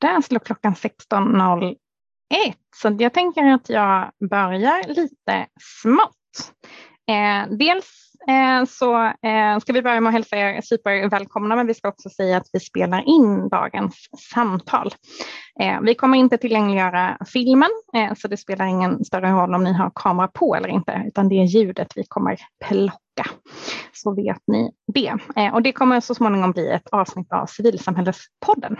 där slår klockan 16.01. Så jag tänker att jag börjar lite smått. Eh, dels eh, så eh, ska vi börja med att hälsa er supervälkomna, men vi ska också säga att vi spelar in dagens samtal. Eh, vi kommer inte tillgängliggöra filmen, eh, så det spelar ingen större roll om ni har kamera på eller inte, utan det är ljudet vi kommer plocka. Så vet ni det. Eh, och det kommer så småningom bli ett avsnitt av Civilsamhällespodden.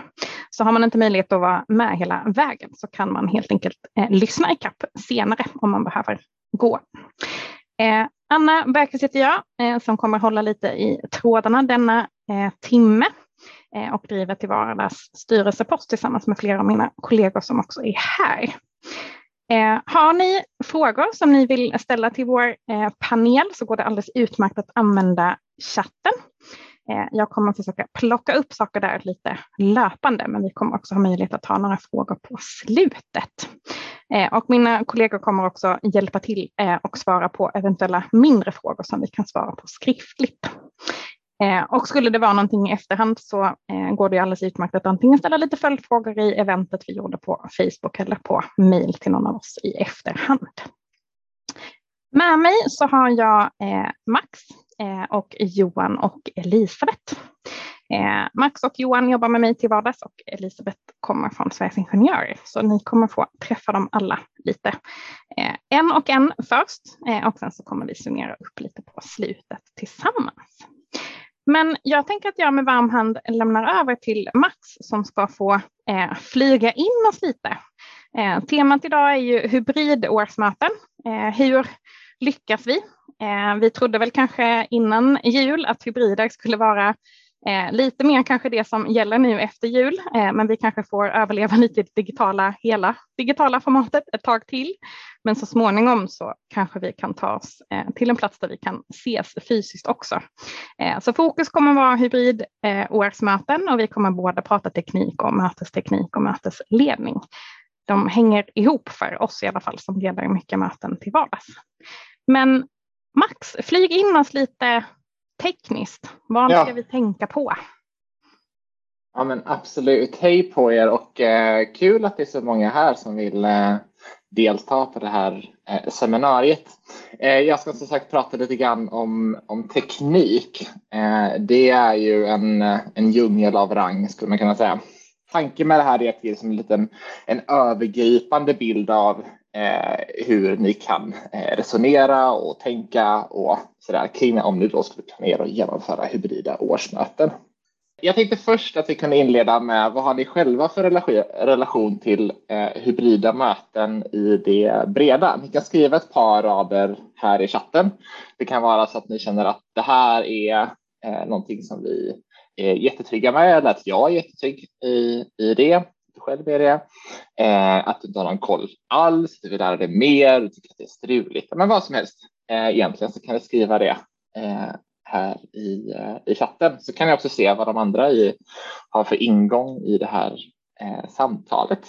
Så har man inte möjlighet att vara med hela vägen så kan man helt enkelt eh, lyssna i kapp senare om man behöver gå. Eh, Anna Bergqvist heter jag eh, som kommer hålla lite i trådarna denna eh, timme eh, och driver till vardags styrelsepost tillsammans med flera av mina kollegor som också är här. Eh, har ni frågor som ni vill ställa till vår eh, panel så går det alldeles utmärkt att använda chatten. Eh, jag kommer försöka plocka upp saker där lite löpande, men vi kommer också ha möjlighet att ta några frågor på slutet. Eh, och mina kollegor kommer också hjälpa till eh, och svara på eventuella mindre frågor som vi kan svara på skriftligt. Eh, och skulle det vara någonting i efterhand så eh, går det alldeles utmärkt att antingen ställa lite följdfrågor i eventet vi gjorde på Facebook eller på mail till någon av oss i efterhand. Med mig så har jag eh, Max Eh, och Johan och Elisabeth. Eh, Max och Johan jobbar med mig till vardags och Elisabeth kommer från Sveriges Ingenjörer. Så ni kommer få träffa dem alla lite eh, en och en först och sen så kommer vi summera upp lite på slutet tillsammans. Men jag tänker att jag med varm hand lämnar över till Max som ska få eh, flyga in oss lite. Eh, temat idag är ju hybridårsmöten. Eh, hur lyckas vi? Eh, vi trodde väl kanske innan jul att hybrider skulle vara eh, lite mer kanske det som gäller nu efter jul, eh, men vi kanske får överleva lite i det digitala, hela digitala formatet ett tag till. Men så småningom så kanske vi kan ta oss eh, till en plats där vi kan ses fysiskt också. Eh, så fokus kommer vara hybrid eh, årsmöten och vi kommer både prata teknik och mötesteknik och mötesledning. De hänger ihop för oss i alla fall som leder mycket möten till vardags. Men Max, flyg in oss lite tekniskt. Vad ja. ska vi tänka på? Ja men absolut. Hej på er och eh, kul att det är så många här som vill eh, delta på det här eh, seminariet. Eh, jag ska som sagt prata lite grann om, om teknik. Eh, det är ju en, en djungel av rang skulle man kunna säga. Tanken med det här är att ge en liten en övergripande bild av eh, hur ni kan resonera och tänka och sådär kring om ni då skulle planera och genomföra hybrida årsmöten. Jag tänkte först att vi kunde inleda med vad har ni själva för relation till eh, hybrida möten i det breda? Ni kan skriva ett par rader här i chatten. Det kan vara så att ni känner att det här är eh, någonting som vi är jättetrygga med eller att jag är jättetrygg i, i det själv är det. Eh, att du inte har någon koll alls, du vill lära dig mer, du tycker att det är struligt. Men vad som helst Eh, egentligen så kan vi skriva det eh, här i, eh, i chatten så kan jag också se vad de andra i, har för ingång i det här eh, samtalet.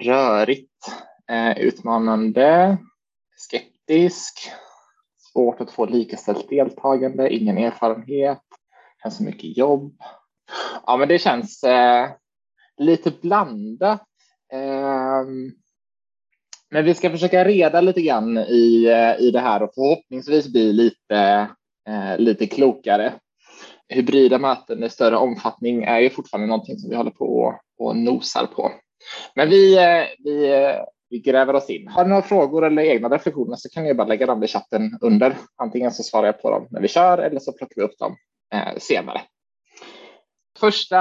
Rörigt, eh, utmanande, skeptisk, svårt att få likaställt deltagande, ingen erfarenhet, så mycket jobb. Ja, men det känns eh, lite blandat. Eh, men vi ska försöka reda lite grann i, eh, i det här och förhoppningsvis bli lite, eh, lite klokare. Hybrida möten i större omfattning är ju fortfarande någonting som vi håller på och nosar på. Men vi, eh, vi, eh, vi gräver oss in. Har ni några frågor eller egna reflektioner så kan ni bara lägga dem i chatten under. Antingen så svarar jag på dem när vi kör eller så plockar vi upp dem eh, senare. Första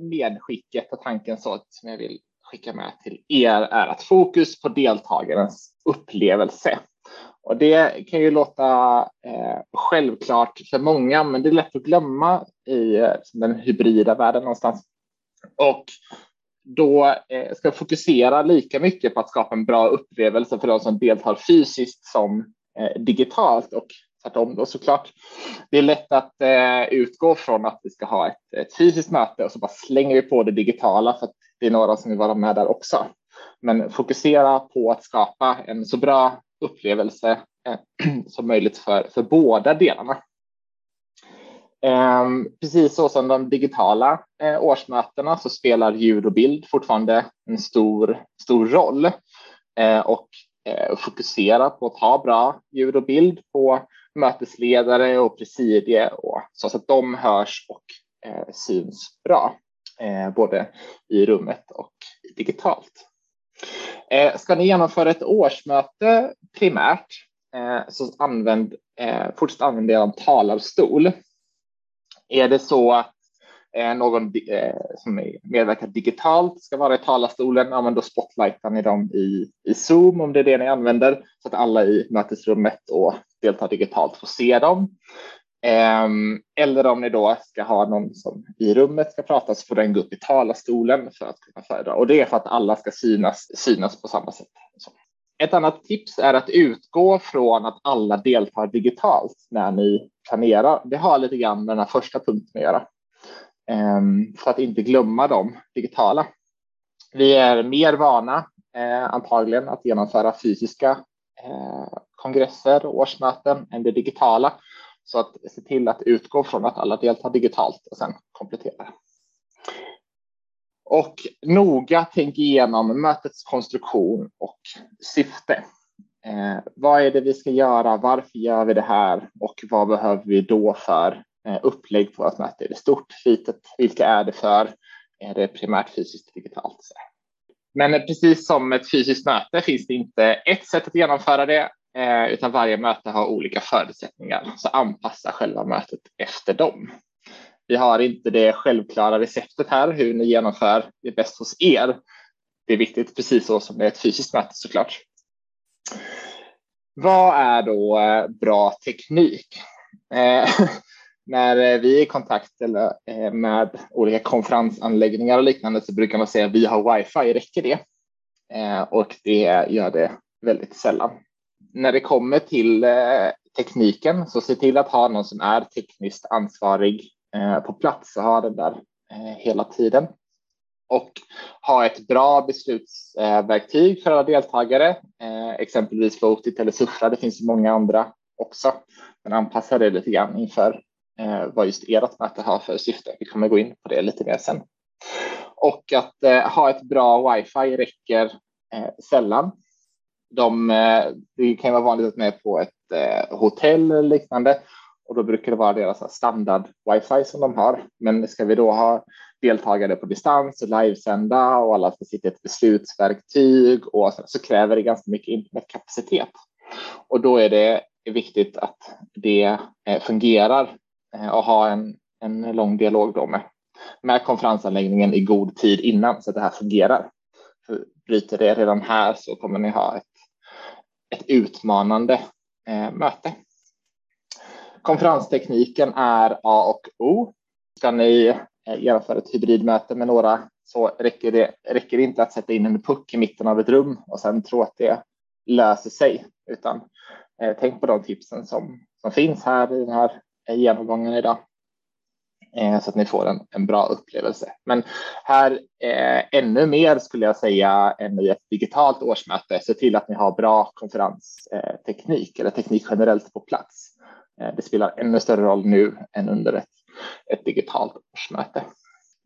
medskicket och tanken så som jag vill skicka med till er är att fokus på deltagarens upplevelse. Och det kan ju låta eh, självklart för många, men det är lätt att glömma i eh, den hybrida världen någonstans. Och då eh, ska fokusera lika mycket på att skapa en bra upplevelse för de som deltar fysiskt som eh, digitalt och tvärtom då såklart. Det är lätt att eh, utgå från att vi ska ha ett, ett, fysiskt möte och så bara slänger vi på det digitala för att det är några som vill vara med där också. Men fokusera på att skapa en så bra upplevelse eh, som möjligt för, för båda delarna. Ehm, precis så som de digitala eh, årsmötena så spelar ljud och bild fortfarande en stor, stor roll eh, och fokusera på att ha bra ljud och bild på mötesledare och presidie och så att de hörs och syns bra Eh, både i rummet och digitalt. Eh, ska ni genomföra ett årsmöte primärt eh, så använd, fortsätt använda er av talarstol. Är det så att eh, någon eh, som medverkar digitalt ska vara i talarstolen, ja, men då spotlightar ni dem i, i Zoom om det är det ni använder så att alla i mötesrummet och deltar digitalt får se dem. Ehm, eller om ni då ska ha någon som i rummet ska prata så får den gå upp i talarstolen för att kunna föredra och det är för att alla ska synas, synas på samma sätt. Så. Ett annat tips är att utgå från att alla deltar digitalt när ni planerar. Det har lite grann med den här första punkten att göra. Ehm, för att inte glömma de digitala. Vi är mer vana eh, antagligen att genomföra fysiska eh, kongresser och årsmöten än det digitala. Så att se till att utgå från att alla deltar digitalt och sen komplettera. Och noga tänk igenom mötets konstruktion och syfte. Eh, vad är det vi ska göra? Varför gör vi det här? Och vad behöver vi då för eh, upplägg på vårt möte? Är det stort, litet? Vilka är det för? Är det primärt fysiskt digitalt? Men precis som ett fysiskt möte finns det inte ett sätt att genomföra det, eh, utan varje möte har olika förutsättningar. Så anpassa själva mötet efter dem. Vi har inte det självklara receptet här hur ni genomför det bäst hos er. Det är viktigt, precis så som det är ett fysiskt möte såklart. Vad är då eh, bra teknik? Eh, när vi är i kontakt eh, med olika konferensanläggningar och liknande så brukar man säga vi har wifi, räcker det? Eh, och det gör det väldigt sällan. När det kommer till eh, tekniken så se till att ha någon som är tekniskt ansvarig eh, på plats och ha den där eh, hela tiden. Och ha ett bra beslutsverktyg för alla deltagare, exempelvis Votit eller Suffra. Det finns många andra också, men anpassa det lite grann inför vad just ert möte har för syfte. Vi kommer gå in på det lite mer sen. Och att ha ett bra wifi räcker sällan. De, eh, det kan vara vanligt att man är på ett eh, hotell eller liknande och då brukar det vara deras standard wifi som de har. Men ska vi då ha deltagare på distans och livesända och alla ska sitta i ett beslutsverktyg och så, så kräver det ganska mycket internetkapacitet. Och då är det viktigt att det eh, fungerar och ha en, en lång dialog då med, med konferensanläggningen i god tid innan så att det här fungerar. För bryter det redan här så kommer ni ha ett, ett utmanande eh, möte. Konferenstekniken är A och O. Ska ni eh, genomföra ett hybridmöte med några så räcker det räcker inte att sätta in en puck i mitten av ett rum och sen tro att det löser sig, utan eh, tänk på de tipsen som, som finns här i den här eh, genomgången idag Eh, så att ni får en, en bra upplevelse. Men här eh, ännu mer skulle jag säga än i ett digitalt årsmöte, se till att ni har bra konferensteknik eller teknik generellt på plats. Eh, det spelar ännu större roll nu än under ett, ett digitalt årsmöte.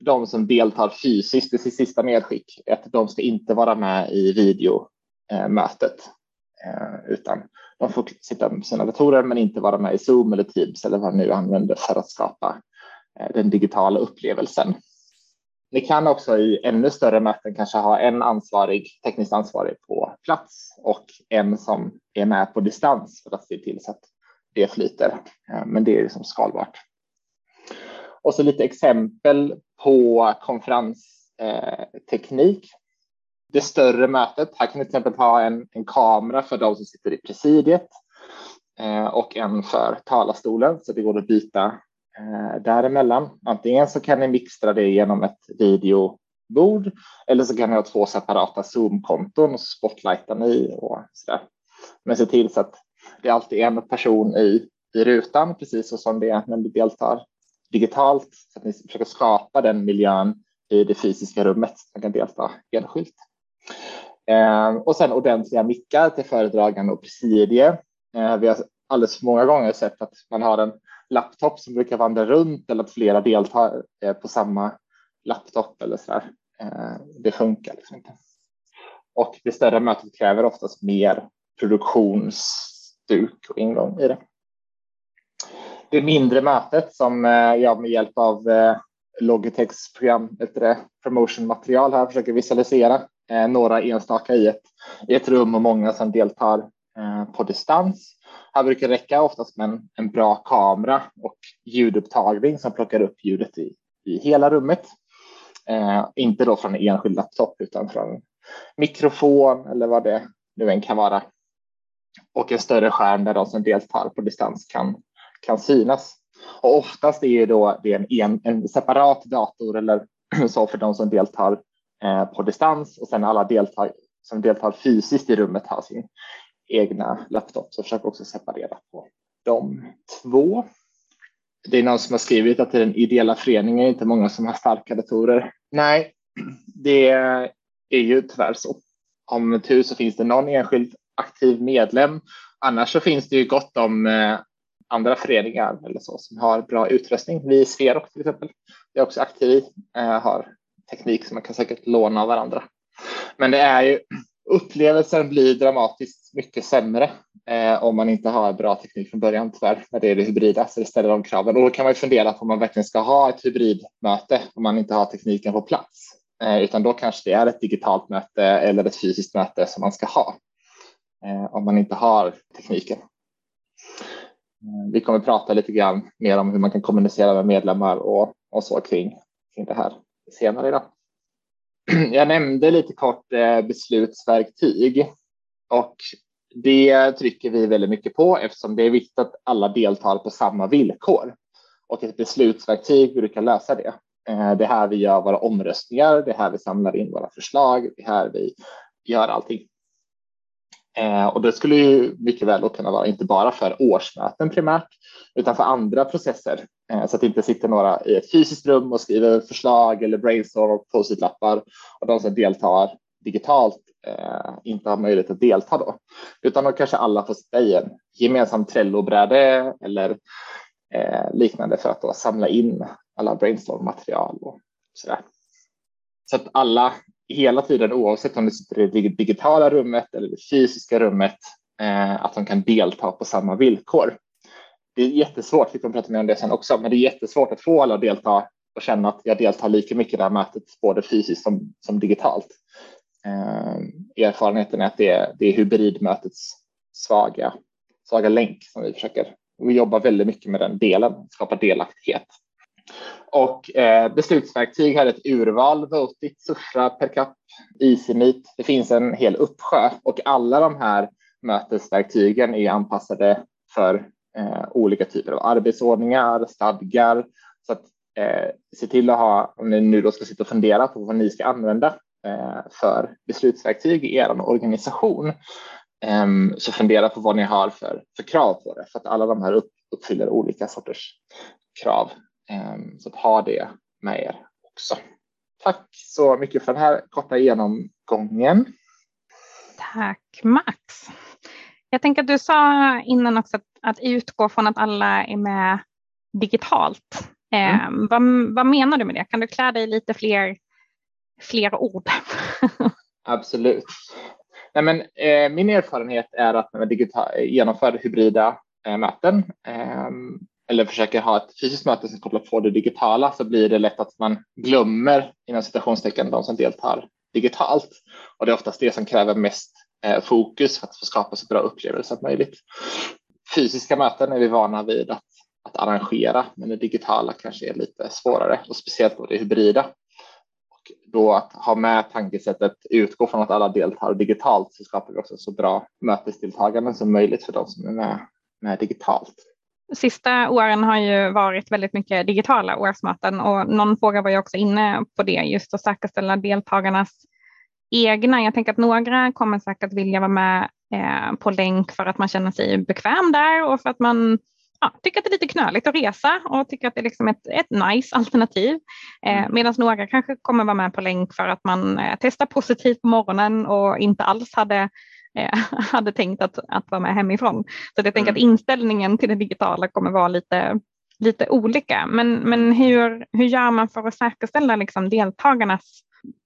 De som deltar fysiskt, det sista medskick, är att de ska inte vara med i videomötet, eh, utan de får sitta med sina datorer men inte vara med i Zoom eller Teams eller vad man nu använder för att skapa Eh, den digitala upplevelsen. Ni kan också i ännu större möten kanske ha en ansvarig, tekniskt ansvarig på plats och en som är med på distans för att se till så att det flyter, eh, men det är liksom skalbart. Och så lite exempel på konferensteknik. Det större mötet, här kan ni till exempel ha en, en kamera för de som sitter i presidiet eh, och en för talarstolen så det går att byta eh, däremellan. Antingen så kan ni mixtra det genom ett videobord eller så kan ni ha två separata Zoom-konton och spotlighta ni och sådär. Men se till så att det är alltid en person i, i rutan, precis så som det är när ni deltar digitalt, så att ni försöker skapa den miljön i det fysiska rummet man kan delta enskilt. Eh, och sen ordentliga mickar till föredragande och presidie. Eh, vi har alldeles för många gånger sett att man har en laptop som brukar vandra runt eller att flera deltar eh, på samma laptop eller så där. Eh, det funkar liksom inte. Och det större mötet kräver oftast mer produktionsstuk och ingång i det. Det mindre mötet som eh, jag med hjälp av Logitechs program, det, promotion-material här försöker visualisera några enstaka i ett, i ett rum och många som deltar på distans här brukar det räcka oftast med en, en bra kamera och ljudupptagning som plockar upp ljudet i, i hela rummet. Eh, inte då från en enskild laptop utan från mikrofon eller vad det nu än kan vara. Och en större skärm där de som deltar på distans kan, kan synas. Och oftast är ju då det en, en, en separat dator eller så för de som deltar eh, på distans och sen alla deltar, som deltar fysiskt i rummet har sin egna laptop så försök också separera på de två. Det är någon som har skrivit att i den ideella föreningen är inte många som har starka datorer. Nej, det är ju tyvärr så. Om tur så finns det någon enskild aktiv medlem. Annars så finns det ju gott om eh, andra föreningar eller så som har bra utrustning. Vi i Sverok till exempel, jag är också aktiv i, eh, har teknik som man kan säkert låna av varandra. Men det är ju upplevelsen blir dramatiskt mycket sämre eh, om man inte har bra teknik från början tyvärr när det är det hybrida så det ställer de kraven och då kan man ju fundera på om man verkligen ska ha ett hybridmöte om man inte har tekniken på plats eh, utan då kanske det är ett digitalt möte eller ett fysiskt möte som man ska ha eh, om man inte har tekniken. Eh, vi kommer prata lite grann mer om hur man kan kommunicera med medlemmar och, och så kring, kring det här senare idag. jag nämnde lite kort eh, beslutsverktyg och det trycker vi väldigt mycket på eftersom det är viktigt att alla deltar på samma villkor och ett beslutsverktyg brukar lösa det. Eh, det är här vi gör våra omröstningar, det är här vi samlar in våra förslag, det är här vi gör allting. Eh, och det skulle ju mycket väl kunna vara inte bara för årsmöten primärt, utan för andra processer. Eh, så att det inte sitter några i ett fysiskt rum och skriver förslag eller brainstorm och post-it-lappar och de som deltar digitalt eh, inte har möjlighet att delta då, utan då kanske alla får sitta i en gemensam Trello-bräde eller eh, liknande för att då samla in alla brainstorm-material och sådär. Så att alla hela tiden, oavsett om det sitter i det digitala rummet eller det fysiska rummet, eh, att de kan delta på samma villkor. Det är jättesvårt, vi kommer prata mer om det sen också, men det är jättesvårt att få alla att delta och känna att jag deltar lika mycket i det här mötet, både fysiskt som, som digitalt. Eh, erfarenheten är att det är, det är hybridmötets svaga, svaga länk som vi försöker. Vi jobbar väldigt mycket med den delen, skapa delaktighet. Och eh, beslutsverktyg har ett urval, Votit, Susha, Percap, EasyMeet. Det finns en hel uppsjö och alla de här mötesverktygen är anpassade för eh, olika typer av arbetsordningar, stadgar. Så att eh, se till att ha, om ni nu då ska sitta och fundera på vad ni ska använda eh, för beslutsverktyg i er organisation, eh, så fundera på vad ni har för, för krav på det, för att alla de här upp, uppfyller olika sorters krav. Ehm, så att ha det med er också. Tack så mycket för den här korta genomgången. Tack Max. Jag tänker att du sa innan också att, att utgå från att alla är med digitalt. Mm. Eh, vad, vad, menar du med det? Kan du klä dig lite fler, fler ord? Absolut. Nej, men, eh, min erfarenhet är att när man genomför hybrida eh, möten eh, eller försöker ha ett fysiskt möte som kopplar på det digitala så blir det lätt att man glömmer inom citationstecken de som deltar digitalt. Och det är oftast det som kräver mest eh, fokus för att få skapa så bra upplevelser som möjligt. Fysiska möten är vi vana vid att, att arrangera, men det digitala kanske är lite svårare och speciellt då det hybrida. Och då att ha med tankesättet utgå från att alla deltar digitalt så skapar vi också så bra mötesdeltagande som möjligt för de som är med, med digitalt sista åren har ju varit väldigt mycket digitala årsmöten och någon fråga var ju också inne på det, just att säkerställa deltagarnas egna. Jag tänker att några kommer säkert vilja vara med eh, på länk för att man känner sig bekväm där och för att man ja, tycker att det är lite knöligt att resa och tycker att det är liksom ett, ett nice alternativ. Eh, mm. Medan några kanske kommer vara med på länk för att man eh, testar positivt på morgonen och inte alls hade hade tänkt att, att vara med hemifrån. Så jag tänker mm. att inställningen till det digitala kommer vara lite, lite olika. Men, men hur, hur gör man för att säkerställa liksom deltagarnas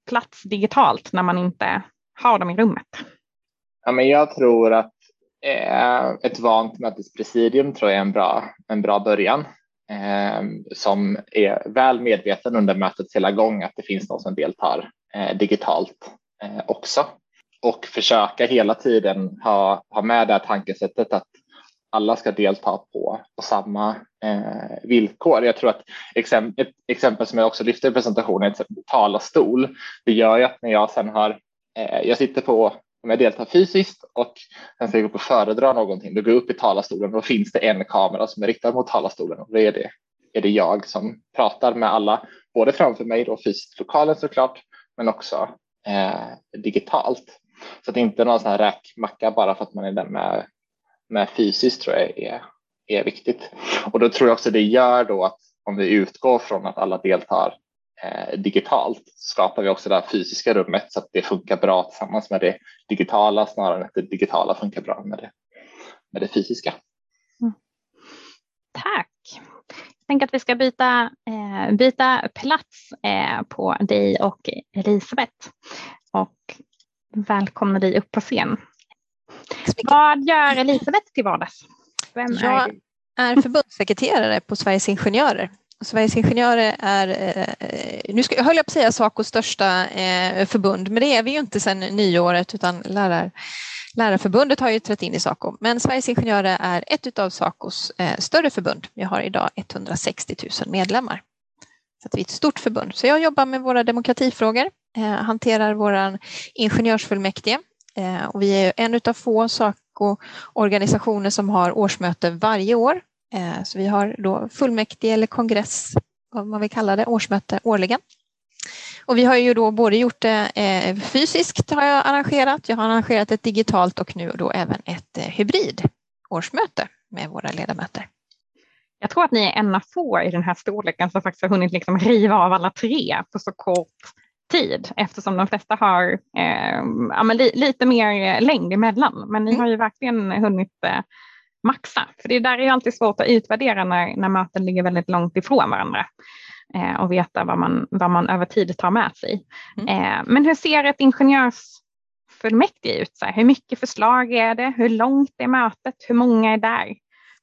plats digitalt när man inte har dem i rummet? Ja, men jag tror att eh, ett vant mötespresidium tror jag är en bra, en bra början eh, som är väl medveten under mötets hela gång att det finns någon som deltar eh, digitalt eh, också och försöka hela tiden ha, ha med det här tankesättet att alla ska delta på, på samma eh, villkor. Jag tror att exem, ett exempel som jag också lyfter i presentationen är talarstol. Det gör ju att när jag sen har, eh, jag sitter på, om jag deltar fysiskt och sen ska jag gå upp och föredra någonting, då går jag upp i talarstolen och då finns det en kamera som är riktad mot talarstolen och då är det, är det jag som pratar med alla, både framför mig då fysiskt i lokalen såklart, men också eh, digitalt. Så att inte någon sån här räkmacka bara för att man är den med med fysiskt tror jag är, är viktigt. Och då tror jag också det gör då att om vi utgår från att alla deltar eh, digitalt skapar vi också det här fysiska rummet så att det funkar bra tillsammans med det digitala snarare än att det digitala funkar bra med det, med det fysiska. Mm. Tack. Jag tänker att vi ska byta, eh, byta plats eh, på dig och Elisabeth och välkomna dig upp på scen. Vad gör Elisabeth till vardags? Vem jag är, är förbundssekreterare på Sveriges Ingenjörer. Sveriges Ingenjörer är, eh, nu ska, jag höll jag på att säga Sacos största eh, förbund, men det är vi ju inte sedan nyåret utan lärar, Lärarförbundet har ju trätt in i Saco, men Sveriges Ingenjörer är ett av Sacos eh, större förbund. Vi har idag 160 000 medlemmar. Så vi är ett stort förbund. Så jag jobbar med våra demokratifrågor, Eh, hanterar våran ingenjörsfullmäktige eh, och vi är en av få Saco-organisationer som har årsmöte varje år. Eh, så vi har då fullmäktige eller kongress, vad man vill kalla det, årsmöte årligen. Och vi har ju då både gjort det fysiskt har jag arrangerat, jag har arrangerat ett digitalt och nu då även ett hybrid årsmöte med våra ledamöter. Jag tror att ni är en av få i den här storleken som faktiskt har hunnit liksom riva av alla tre på så kort tid eftersom de flesta har eh, ja, li, lite mer längd emellan. Men ni mm. har ju verkligen hunnit eh, maxa. För det där är alltid svårt att utvärdera när, när möten ligger väldigt långt ifrån varandra eh, och veta vad man, vad man över tid tar med sig. Mm. Eh, men hur ser ett ingenjörsfullmäktige ut? Så här? Hur mycket förslag är det? Hur långt är mötet? Hur många är där?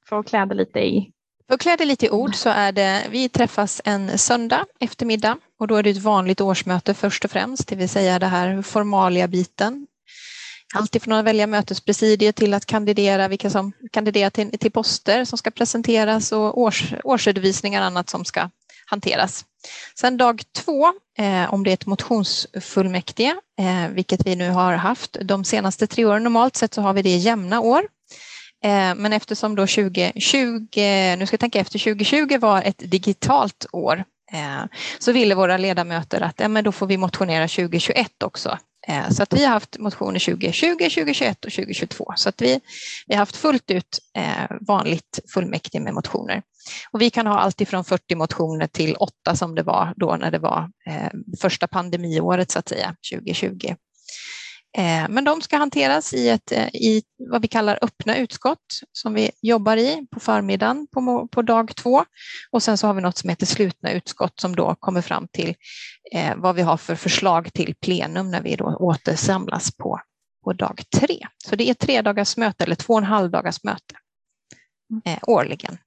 För att klä det lite i för att klä det lite i ord så är det, vi träffas en söndag eftermiddag och då är det ett vanligt årsmöte först och främst, det vill säga det här formalia biten. Alltifrån att välja mötespresidiet till att kandidera, vilka som kandiderar till, till poster som ska presenteras och års, årsredovisningar och annat som ska hanteras. Sen dag två, eh, om det är ett motionsfullmäktige, eh, vilket vi nu har haft de senaste tre åren, normalt sett så har vi det jämna år. Eh, men eftersom då 2020, nu ska jag tänka efter, 2020 var ett digitalt år eh, så ville våra ledamöter att ja, men då får vi motionera 2021 också. Eh, så att vi har haft motioner 2020, 2021 och 2022. Så att vi, vi har haft fullt ut vanligt fullmäktige med motioner. Och vi kan ha allt ifrån 40 motioner till 8 som det var då när det var första pandemiåret så att säga, 2020. Eh, men de ska hanteras i, ett, eh, i vad vi kallar öppna utskott som vi jobbar i på förmiddagen på, på dag två. Och sen så har vi något som heter slutna utskott som då kommer fram till eh, vad vi har för förslag till plenum när vi då återsamlas på, på dag tre. Så det är tre dagars möte eller två och en halv dagars möte eh, årligen.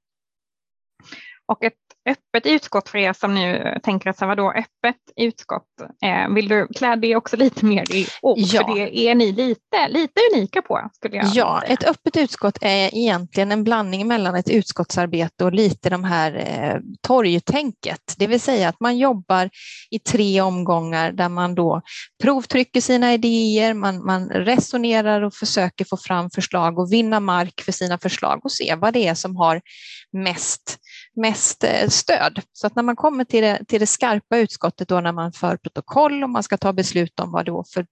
Och ett öppet utskott för er som nu tänker att vadå öppet utskott? Eh, vill du klä det också lite mer i ord? Ja. För det är ni lite, lite unika på. Skulle jag ja, säga. ett öppet utskott är egentligen en blandning mellan ett utskottsarbete och lite de här eh, torgtänket. Det vill säga att man jobbar i tre omgångar där man då provtrycker sina idéer, man, man resonerar och försöker få fram förslag och vinna mark för sina förslag och se vad det är som har mest, mest eh, stöd. Så att när man kommer till det, till det skarpa utskottet då när man för protokoll och man ska ta beslut om vad, då för,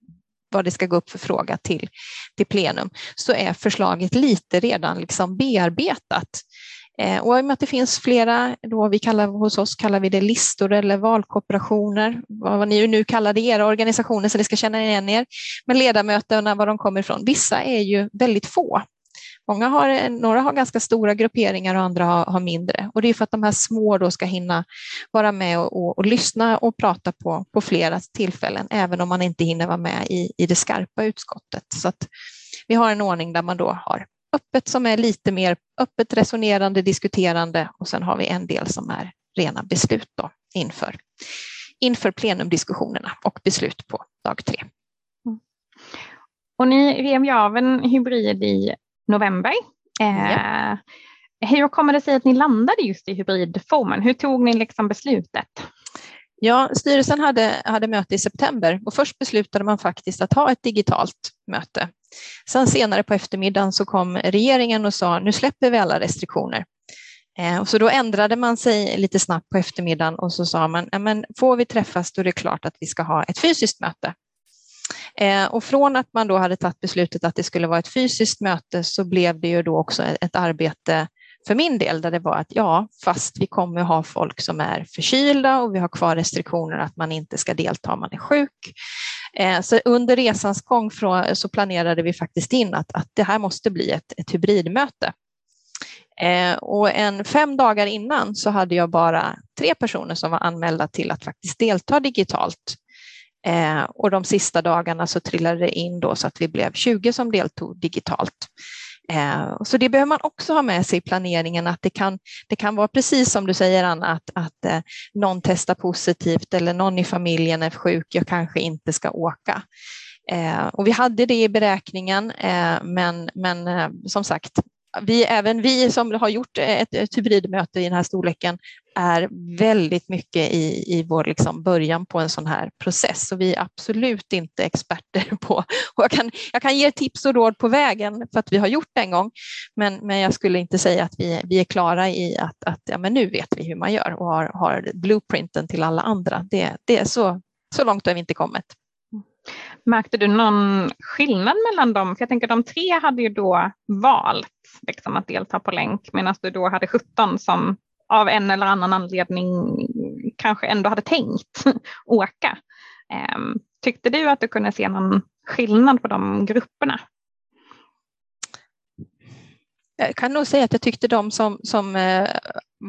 vad det ska gå upp för fråga till, till plenum så är förslaget lite redan liksom bearbetat. Eh, och i och med att det finns flera, då vi kallar, hos oss kallar vi det listor eller valkooperationer, vad ni nu kallar det, era organisationer så ni ska känna igen er, men ledamöterna var de kommer ifrån. Vissa är ju väldigt få Många har, eh, några har ganska stora grupperingar och andra har, har mindre. Och det är för att de här små då ska hinna vara med och, och, och, lyssna och prata på, på flera tillfällen, även om man inte hinner vara med i, i det skarpa utskottet. Så att vi har en ordning där man då har öppet som är lite mer öppet resonerande, diskuterande och sen har vi en del som är rena beslut då inför, inför plenumdiskussionerna och beslut på dag tre. Mm. Och ni rev ju av en hybrid i november. Eh, Hur kommer det sig att ni landade just i hybridformen? Hur tog ni liksom beslutet? Ja, styrelsen hade, hade möte i september och först beslutade man faktiskt att ha ett digitalt möte. Sen senare på eftermiddagen så kom regeringen och sa nu släpper vi alla restriktioner. Eh, så då ändrade man sig lite snabbt på eftermiddagen och så sa man, men får vi träffas då är det klart att vi ska ha ett fysiskt möte. Eh, och från att man då hade tagit beslutet att det skulle vara ett fysiskt möte så blev det ju då också ett arbete för min del där det var att ja, fast vi kommer ha folk som är förkylda och vi har kvar restriktioner att man inte ska delta om man är sjuk. Eh, så under resans gång så planerade vi faktiskt in att, att det här måste bli ett, ett hybridmöte. Eh, och en fem dagar innan så hade jag bara tre personer som var anmälda till att faktiskt delta digitalt. Eh, och de sista dagarna så trillade det in då så att vi blev 20 som deltog digitalt. Eh, så det behöver man också ha med sig i planeringen att det kan, det kan vara precis som du säger Anna, att, att eh, någon testar positivt eller någon i familjen är sjuk, jag kanske inte ska åka. Eh, och vi hade det i beräkningen, eh, men, men eh, som sagt, vi, även vi som har gjort ett, ett hybridmöte i den här storleken är väldigt mycket i, i vår liksom början på en sån här process och vi är absolut inte experter på, och jag kan, jag kan ge tips och råd på vägen för att vi har gjort det en gång, men, men jag skulle inte säga att vi, vi är klara i att, att ja, men nu vet vi hur man gör och har, har blueprinten till alla andra. Det, det är så, så långt har vi inte kommit. Märkte du någon skillnad mellan dem? För jag tänker de tre hade ju då valt liksom, att delta på länk medan du då hade 17 som av en eller annan anledning kanske ändå hade tänkt åka. Ehm, tyckte du att du kunde se någon skillnad på de grupperna? Jag kan nog säga att jag tyckte de som, som eh,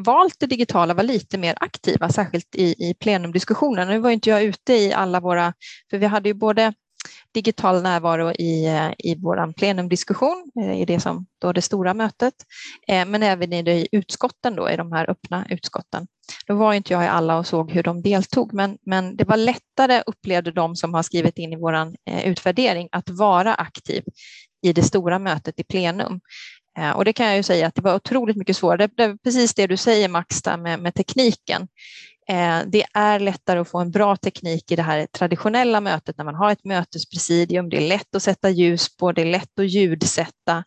valt det digitala var lite mer aktiva, särskilt i, i plenumdiskussionen. Nu var inte jag ute i alla våra, för vi hade ju både digital närvaro i, eh, i vår plenumdiskussion, eh, i det som då det stora mötet, eh, men även i, det, i utskotten då, i de här öppna utskotten. Då var inte jag i alla och såg hur de deltog, men, men det var lättare upplevde de som har skrivit in i vår utvärdering att vara aktiv i det stora mötet i plenum. Och det kan jag ju säga att det var otroligt mycket svårare. Det är precis det du säger Max, med, med tekniken. Eh, det är lättare att få en bra teknik i det här traditionella mötet när man har ett mötespresidium. Det är lätt att sätta ljus på, det är lätt att ljudsätta.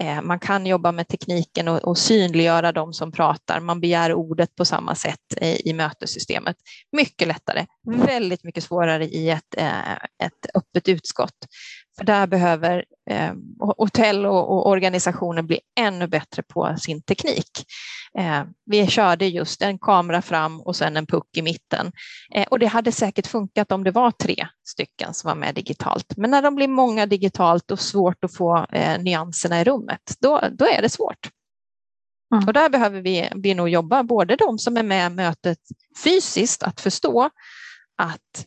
Eh, man kan jobba med tekniken och, synliggöra de som pratar. Man begär ordet på samma sätt i mötessystemet. Mycket lättare, väldigt mycket svårare i ett, eh, ett öppet utskott. För där behöver eh, hotell och, och, organisationer bli ännu bättre på sin teknik. Eh, vi körde just en kamera fram och sen en puck i mitten. Eh, och det hade säkert funkat om det var tre stycken som var med digitalt. Men när de blir många digitalt och svårt att få eh, nyanserna i rummet, då, då är det svårt. Mm. Och där behöver vi, vi nog jobba, både de som är med mötet fysiskt, att förstå att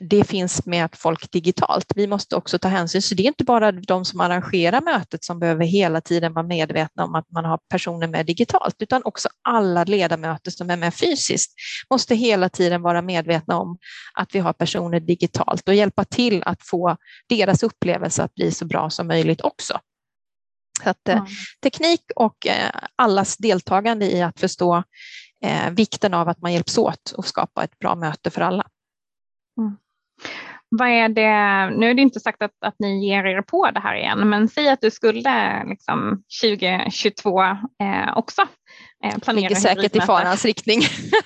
det finns med folk digitalt. Vi måste också ta hänsyn, så det är inte bara de som arrangerar mötet som behöver hela tiden vara medvetna om att man har personer med digitalt, utan också alla ledamöter som är med fysiskt måste hela tiden vara medvetna om att vi har personer digitalt och hjälpa till att få deras upplevelse att bli så bra som möjligt också. Så att, mm. Teknik och eh, allas deltagande i att förstå eh, vikten av att man hjälps åt och skapa ett bra möte för alla. Mm. Vad är det, nu är det inte sagt att, att ni ger er på det här igen, men säg att du skulle liksom 2022 eh, också eh, planera. Ligger säkert i farans riktning.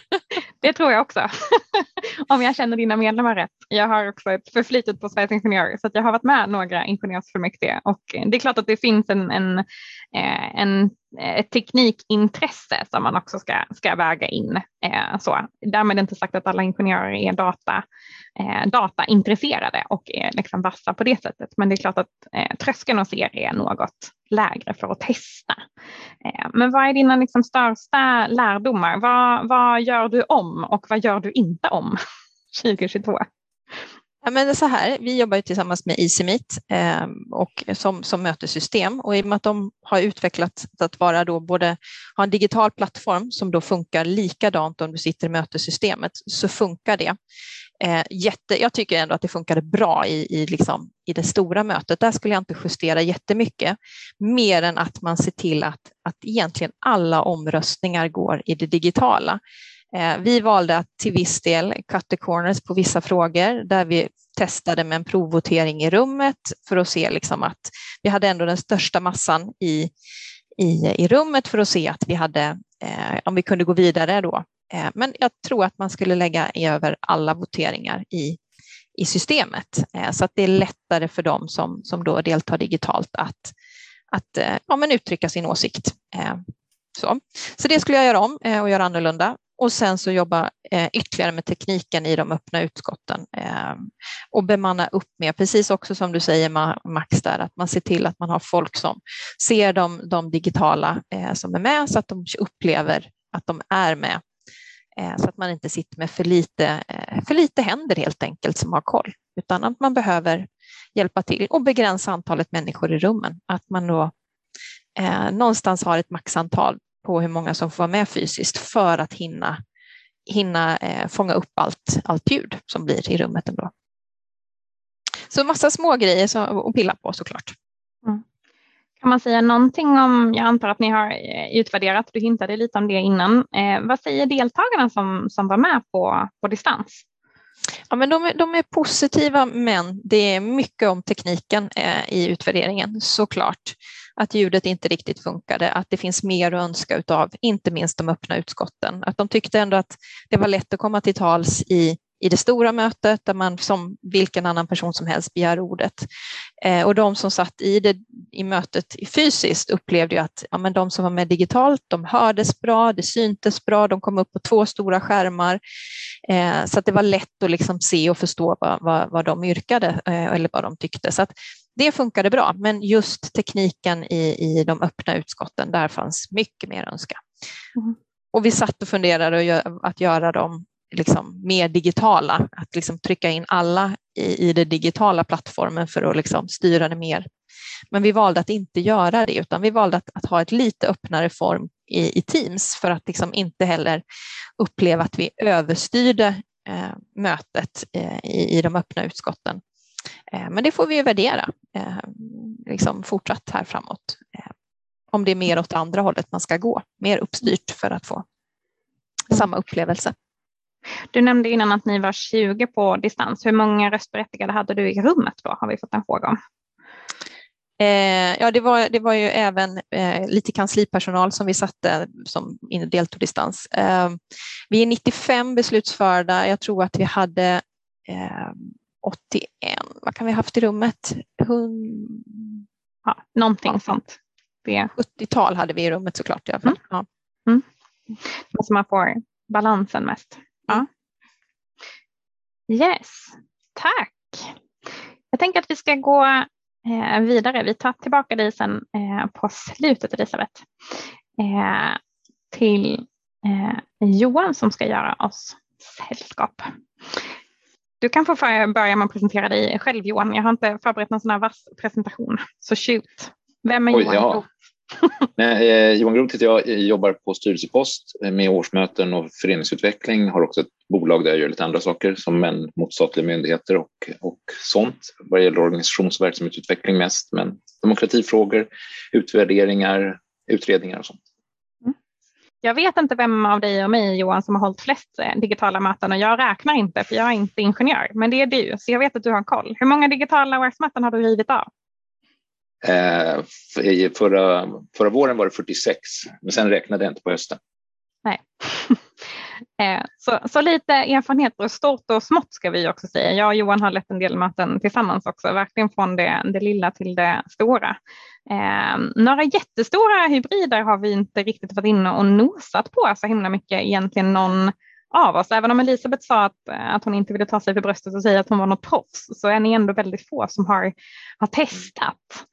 det tror jag också, om jag känner dina medlemmar rätt. Jag har också ett förflutet på Sveriges Ingenjörer så jag har varit med några ingenjörsfullmäktige och det är klart att det finns en, en, eh, en Eh, ett teknikintresse som man också ska, ska väga in. Eh, så. Därmed inte sagt att alla ingenjörer är data, eh, dataintresserade och är liksom vassa på det sättet. Men det är klart att eh, tröskeln hos er är något lägre för att testa. Eh, men vad är dina liksom, största lärdomar? Vad, vad gör du om och vad gör du inte om 2022? Ja, men så här, vi jobbar ju tillsammans med EasyMeet eh, och som, som mötessystem och i och med att de har utvecklat att vara då både ha en digital plattform som då funkar likadant om du sitter i mötessystemet så funkar det. Eh, jätte, jag tycker ändå att det funkade bra i, i, liksom, i det stora mötet. Där skulle jag inte justera jättemycket mer än att man ser till att, att egentligen alla omröstningar går i det digitala. Eh, vi valde att till viss del cut the corners på vissa frågor där vi testade med en provvotering i rummet för att se liksom att vi hade ändå den största massan i, i, i rummet för att se att vi hade, eh, om vi kunde gå vidare då. Eh, men jag tror att man skulle lägga över alla voteringar i, i systemet eh, så att det är lättare för dem som, som då deltar digitalt att, att eh, ja, men uttrycka sin åsikt. Eh, så. så det skulle jag göra om eh, och göra annorlunda och sen så jobba eh, ytterligare med tekniken i de öppna utskotten eh, och bemanna upp mer, precis också som du säger Max, där, att man ser till att man har folk som ser de, de digitala eh, som är med så att de upplever att de är med. Eh, så att man inte sitter med för lite, eh, för lite händer helt enkelt som har koll, utan att man behöver hjälpa till och begränsa antalet människor i rummen. Att man då eh, någonstans har ett maxantal på hur många som får vara med fysiskt för att hinna, hinna eh, fånga upp allt, allt ljud som blir i rummet ändå. Så massa små grejer att pilla på såklart. Mm. Kan man säga någonting om, jag antar att ni har eh, utvärderat, du hintade lite om det innan. Eh, vad säger deltagarna som, som var med på, på distans? Ja, men de, är, de är positiva, men det är mycket om tekniken eh, i utvärderingen såklart att ljudet inte riktigt funkade, att det finns mer att önska utav, inte minst de öppna utskotten. Att de tyckte ändå att det var lätt att komma till tals i, i det stora mötet där man som vilken annan person som helst begär ordet. Eh, och de som satt i, det, i mötet fysiskt upplevde ju att ja, men de som var med digitalt, de hördes bra, det syntes bra, de kom upp på två stora skärmar. Eh, så att det var lätt att liksom se och förstå vad, vad, vad de yrkade eh, eller vad de tyckte. Så att det funkade bra, men just tekniken i, i de öppna utskotten, där fanns mycket mer att önska. Mm. Och vi satt och funderade att göra dem liksom mer digitala, att liksom trycka in alla i, i den digitala plattformen för att liksom styra det mer. Men vi valde att inte göra det, utan vi valde att, att ha ett lite öppnare form i, i Teams för att liksom inte heller uppleva att vi överstyrde eh, mötet eh, i, i de öppna utskotten. Eh, men det får vi värdera eh, liksom fortsatt här framåt. Eh, om det är mer åt andra hållet man ska gå, mer uppstyrt för att få mm. samma upplevelse. Du nämnde innan att ni var 20 på distans. Hur många röstberättigade hade du i rummet då? Har vi fått en fråga om. Eh, ja, det var, det var ju även eh, lite kanslipersonal som vi satte som deltog distans. Eh, vi är 95 beslutsförda. Jag tror att vi hade 81, vad kan vi ha haft i rummet? 100, ja, någonting ja. sånt. 70-tal hade vi i rummet såklart i alla fall. Mm. Ja. Mm. Så man får balansen mest. Ja. Yes, tack. Jag tänker att vi ska gå eh, vidare. Vi tar tillbaka dig sen eh, på slutet Elisabeth. Eh, till Johan som ska göra oss sällskap. Du kan få börja med att presentera dig själv Johan. Jag har inte förberett någon sån här vass presentation. Så shoot. Vem är Oj, Johan ja. Nej, eh, Johan Groth heter jag, jag jobbar på styrelsepost med årsmöten och föreningsutveckling. Har också ett bolag där jag gör lite andra saker som män mot statliga myndigheter och, och sånt vad gäller organisations och verksamhetsutveckling mest. Men demokratifrågor, utvärderingar, utredningar och sånt. Jag vet inte vem av dig och mig Johan som har hållit flest eh, digitala möten och jag räknar inte för jag är inte ingenjör, men det är du så jag vet att du har koll. Hur många digitala årsmöten har du rivit av? Eh, förra, förra våren var det 46, men sen räknade jag inte på hösten. Nej. Eh, så, så lite erfarenheter, stort och smått ska vi också säga. Jag och Johan har lett en del möten tillsammans också, verkligen från det, det lilla till det stora. Eh, några jättestora hybrider har vi inte riktigt varit inne och nosat på så himla mycket egentligen någon av oss. Även om Elisabeth sa att, att hon inte ville ta sig för bröstet och säga att hon var något proffs så är ni ändå väldigt få som har, har testat.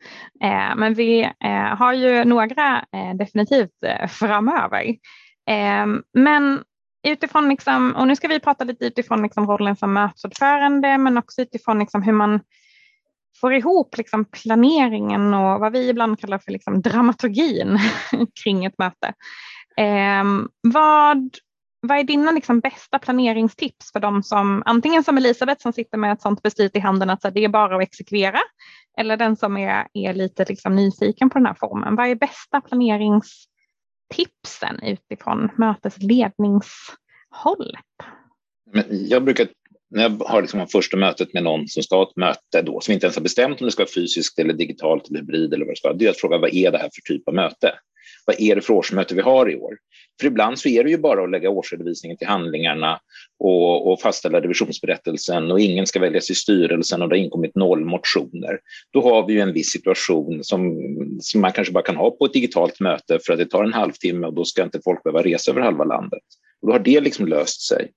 Eh, men vi eh, har ju några eh, definitivt eh, framöver. Eh, men utifrån, liksom, och nu ska vi prata lite utifrån liksom rollen som mötesordförande men också utifrån liksom hur man får ihop liksom planeringen och vad vi ibland kallar för liksom dramaturgin kring ett möte. Eh, vad vad är dina liksom bästa planeringstips för de som antingen som Elisabeth som sitter med ett sådant beslut i handen att det är bara att exekvera eller den som är, är lite liksom nyfiken på den här formen. Vad är bästa planerings tipsen utifrån mötesledningshållet? Jag brukar när jag har liksom första mötet med någon som ska ha ett möte då, som inte ens har bestämt om det ska vara fysiskt eller digitalt eller hybrid eller vad det ska vara, det är att fråga vad är det här för typ av möte? Vad är det för årsmöte vi har i år? För ibland så är det ju bara att lägga årsredovisningen till handlingarna och, och fastställa revisionsberättelsen och ingen ska väljas i styrelsen och det har inkommit noll motioner. Då har vi ju en viss situation som, som man kanske bara kan ha på ett digitalt möte för att det tar en halvtimme och då ska inte folk behöva resa över halva landet. Och då har det liksom löst sig.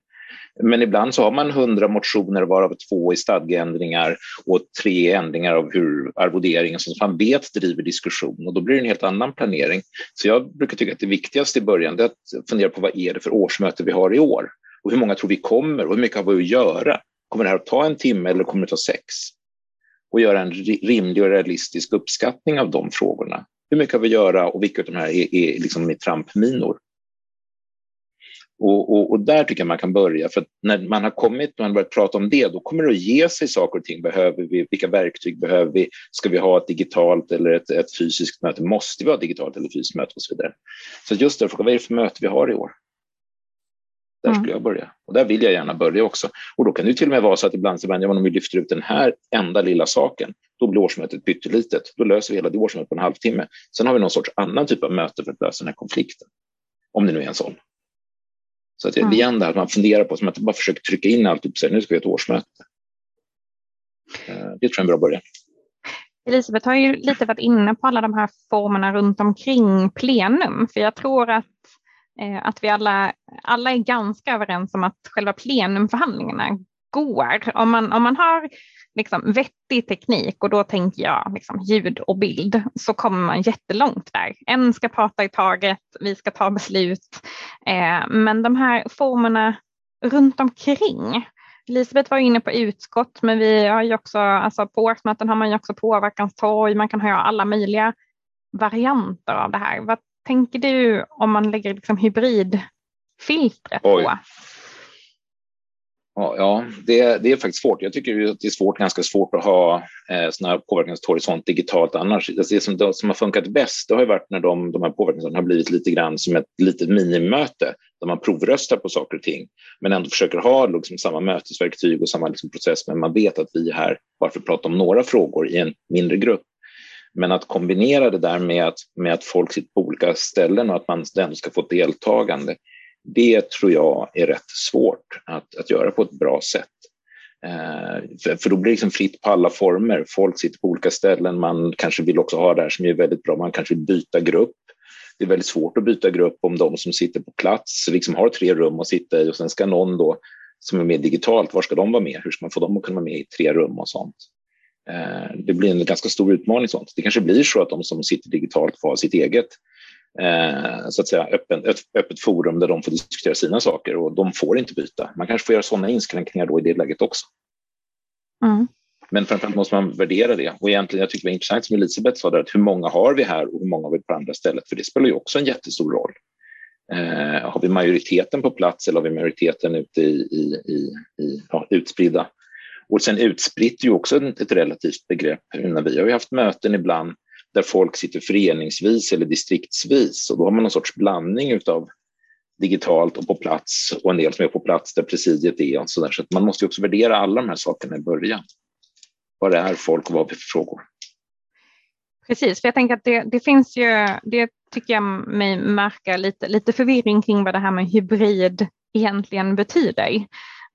Men ibland så har man hundra motioner varav två i stadgeändringar och tre ändringar av hur arvoderingen som man vet driver diskussion och då blir det en helt annan planering. Så jag brukar tycka att det viktigaste i början är att fundera på vad är det för årsmöte vi har i år och hur många tror vi kommer och hur mycket har vi att göra? Kommer det här att ta en timme eller kommer det att ta sex? Och göra en rimlig och realistisk uppskattning av de frågorna. Hur mycket har vi att göra och vilka av de här är, är liksom trampminor? Och, och, och, där tycker jag man kan börja, för när man har kommit och man börjat prata om det, då kommer det att ge sig saker och ting. Behöver vi, vilka verktyg behöver vi? Ska vi ha ett digitalt eller ett, ett fysiskt möte? Måste vi ha digitalt eller fysiskt möte och så vidare? Så just därför, vad är det för möte vi har i år? Där skulle jag börja. Och där vill jag gärna börja också. Och då kan det till och med vara så att ibland så om vi lyfter ut den här enda lilla saken, då blir årsmötet pyttelitet. Då löser vi hela det årsmötet på en halvtimme. Sen har vi någon sorts annan typ av möte för att lösa den här konflikten. Om det nu är en sån. Så att mm. igen, det här att man funderar på, som att man bara försöker trycka in allt, typ, så nu ska vi ha ett årsmöte. Eh, det tror jag är en bra början. Elisabeth har ju lite varit inne på alla de här formerna runt omkring plenum, för jag tror att, eh, att vi alla, alla är ganska överens om att själva plenumförhandlingarna går. Om man, om man har liksom vettig teknik och då tänker jag liksom ljud och bild så kommer man jättelångt där. En ska prata i taget, vi ska ta beslut. Eh, men de här formerna runt omkring. Elisabeth var inne på utskott, men vi har ju också, alltså på årsmöten har man ju också påverkanstorg, man kan ha alla möjliga varianter av det här. Vad tänker du om man lägger liksom hybridfiltret på? Ja, det, det är faktiskt svårt. Jag tycker att det är svårt, ganska svårt att ha eh, sådana här påverkanshorisont digitalt annars. Alltså det som, det som har funkat bäst det har ju varit när de, de här påverkanshorisonterna har blivit lite grann som ett litet minimöte där man provröstar på saker och ting men ändå försöker ha liksom samma mötesverktyg och samma liksom process men man vet att vi är här bara för att prata om några frågor i en mindre grupp. Men att kombinera det där med att, med att folk sitter på olika ställen och att man ändå ska få ett deltagande det tror jag är rätt svårt att, att göra på ett bra sätt. Eh, för, för, då blir det liksom fritt på alla former. Folk sitter på olika ställen. Man kanske vill också ha det här som är väldigt bra. Man kanske vill byta grupp. Det är väldigt svårt att byta grupp om de som sitter på plats liksom har tre rum att sitta i och sen ska någon då som är med digitalt, var ska de vara med? Hur ska man få dem att kunna vara med i tre rum och sånt? Eh, det blir en ganska stor utmaning. sånt. Det kanske blir så att de som sitter digitalt får ha sitt eget så att säga, öppen, ett öppet forum där de får diskutera sina saker och de får inte byta. Man kanske får göra sådana inskränkningar då i det läget också. Mm. Men framförallt måste man värdera det. Och egentligen, jag tycker det var intressant som Elisabeth sa, där, att hur många har vi här och hur många har vi på andra stället? För det spelar ju också en jättestor roll. Eh, har vi majoriteten på plats eller har vi majoriteten ute i, i, i, i ja, utspridda? Och sen utspritt är ju också ett relativt begrepp. Vi har ju haft möten ibland där folk sitter föreningsvis eller distriktsvis och då har man någon sorts blandning av digitalt och på plats och en del som är på plats där presidiet är och så där. Så man måste också värdera alla de här sakerna i början. Vad det är folk och vad vi för frågor. Precis, för jag tänker att det, det finns ju, det tycker jag mig märka lite, lite förvirring kring vad det här med hybrid egentligen betyder.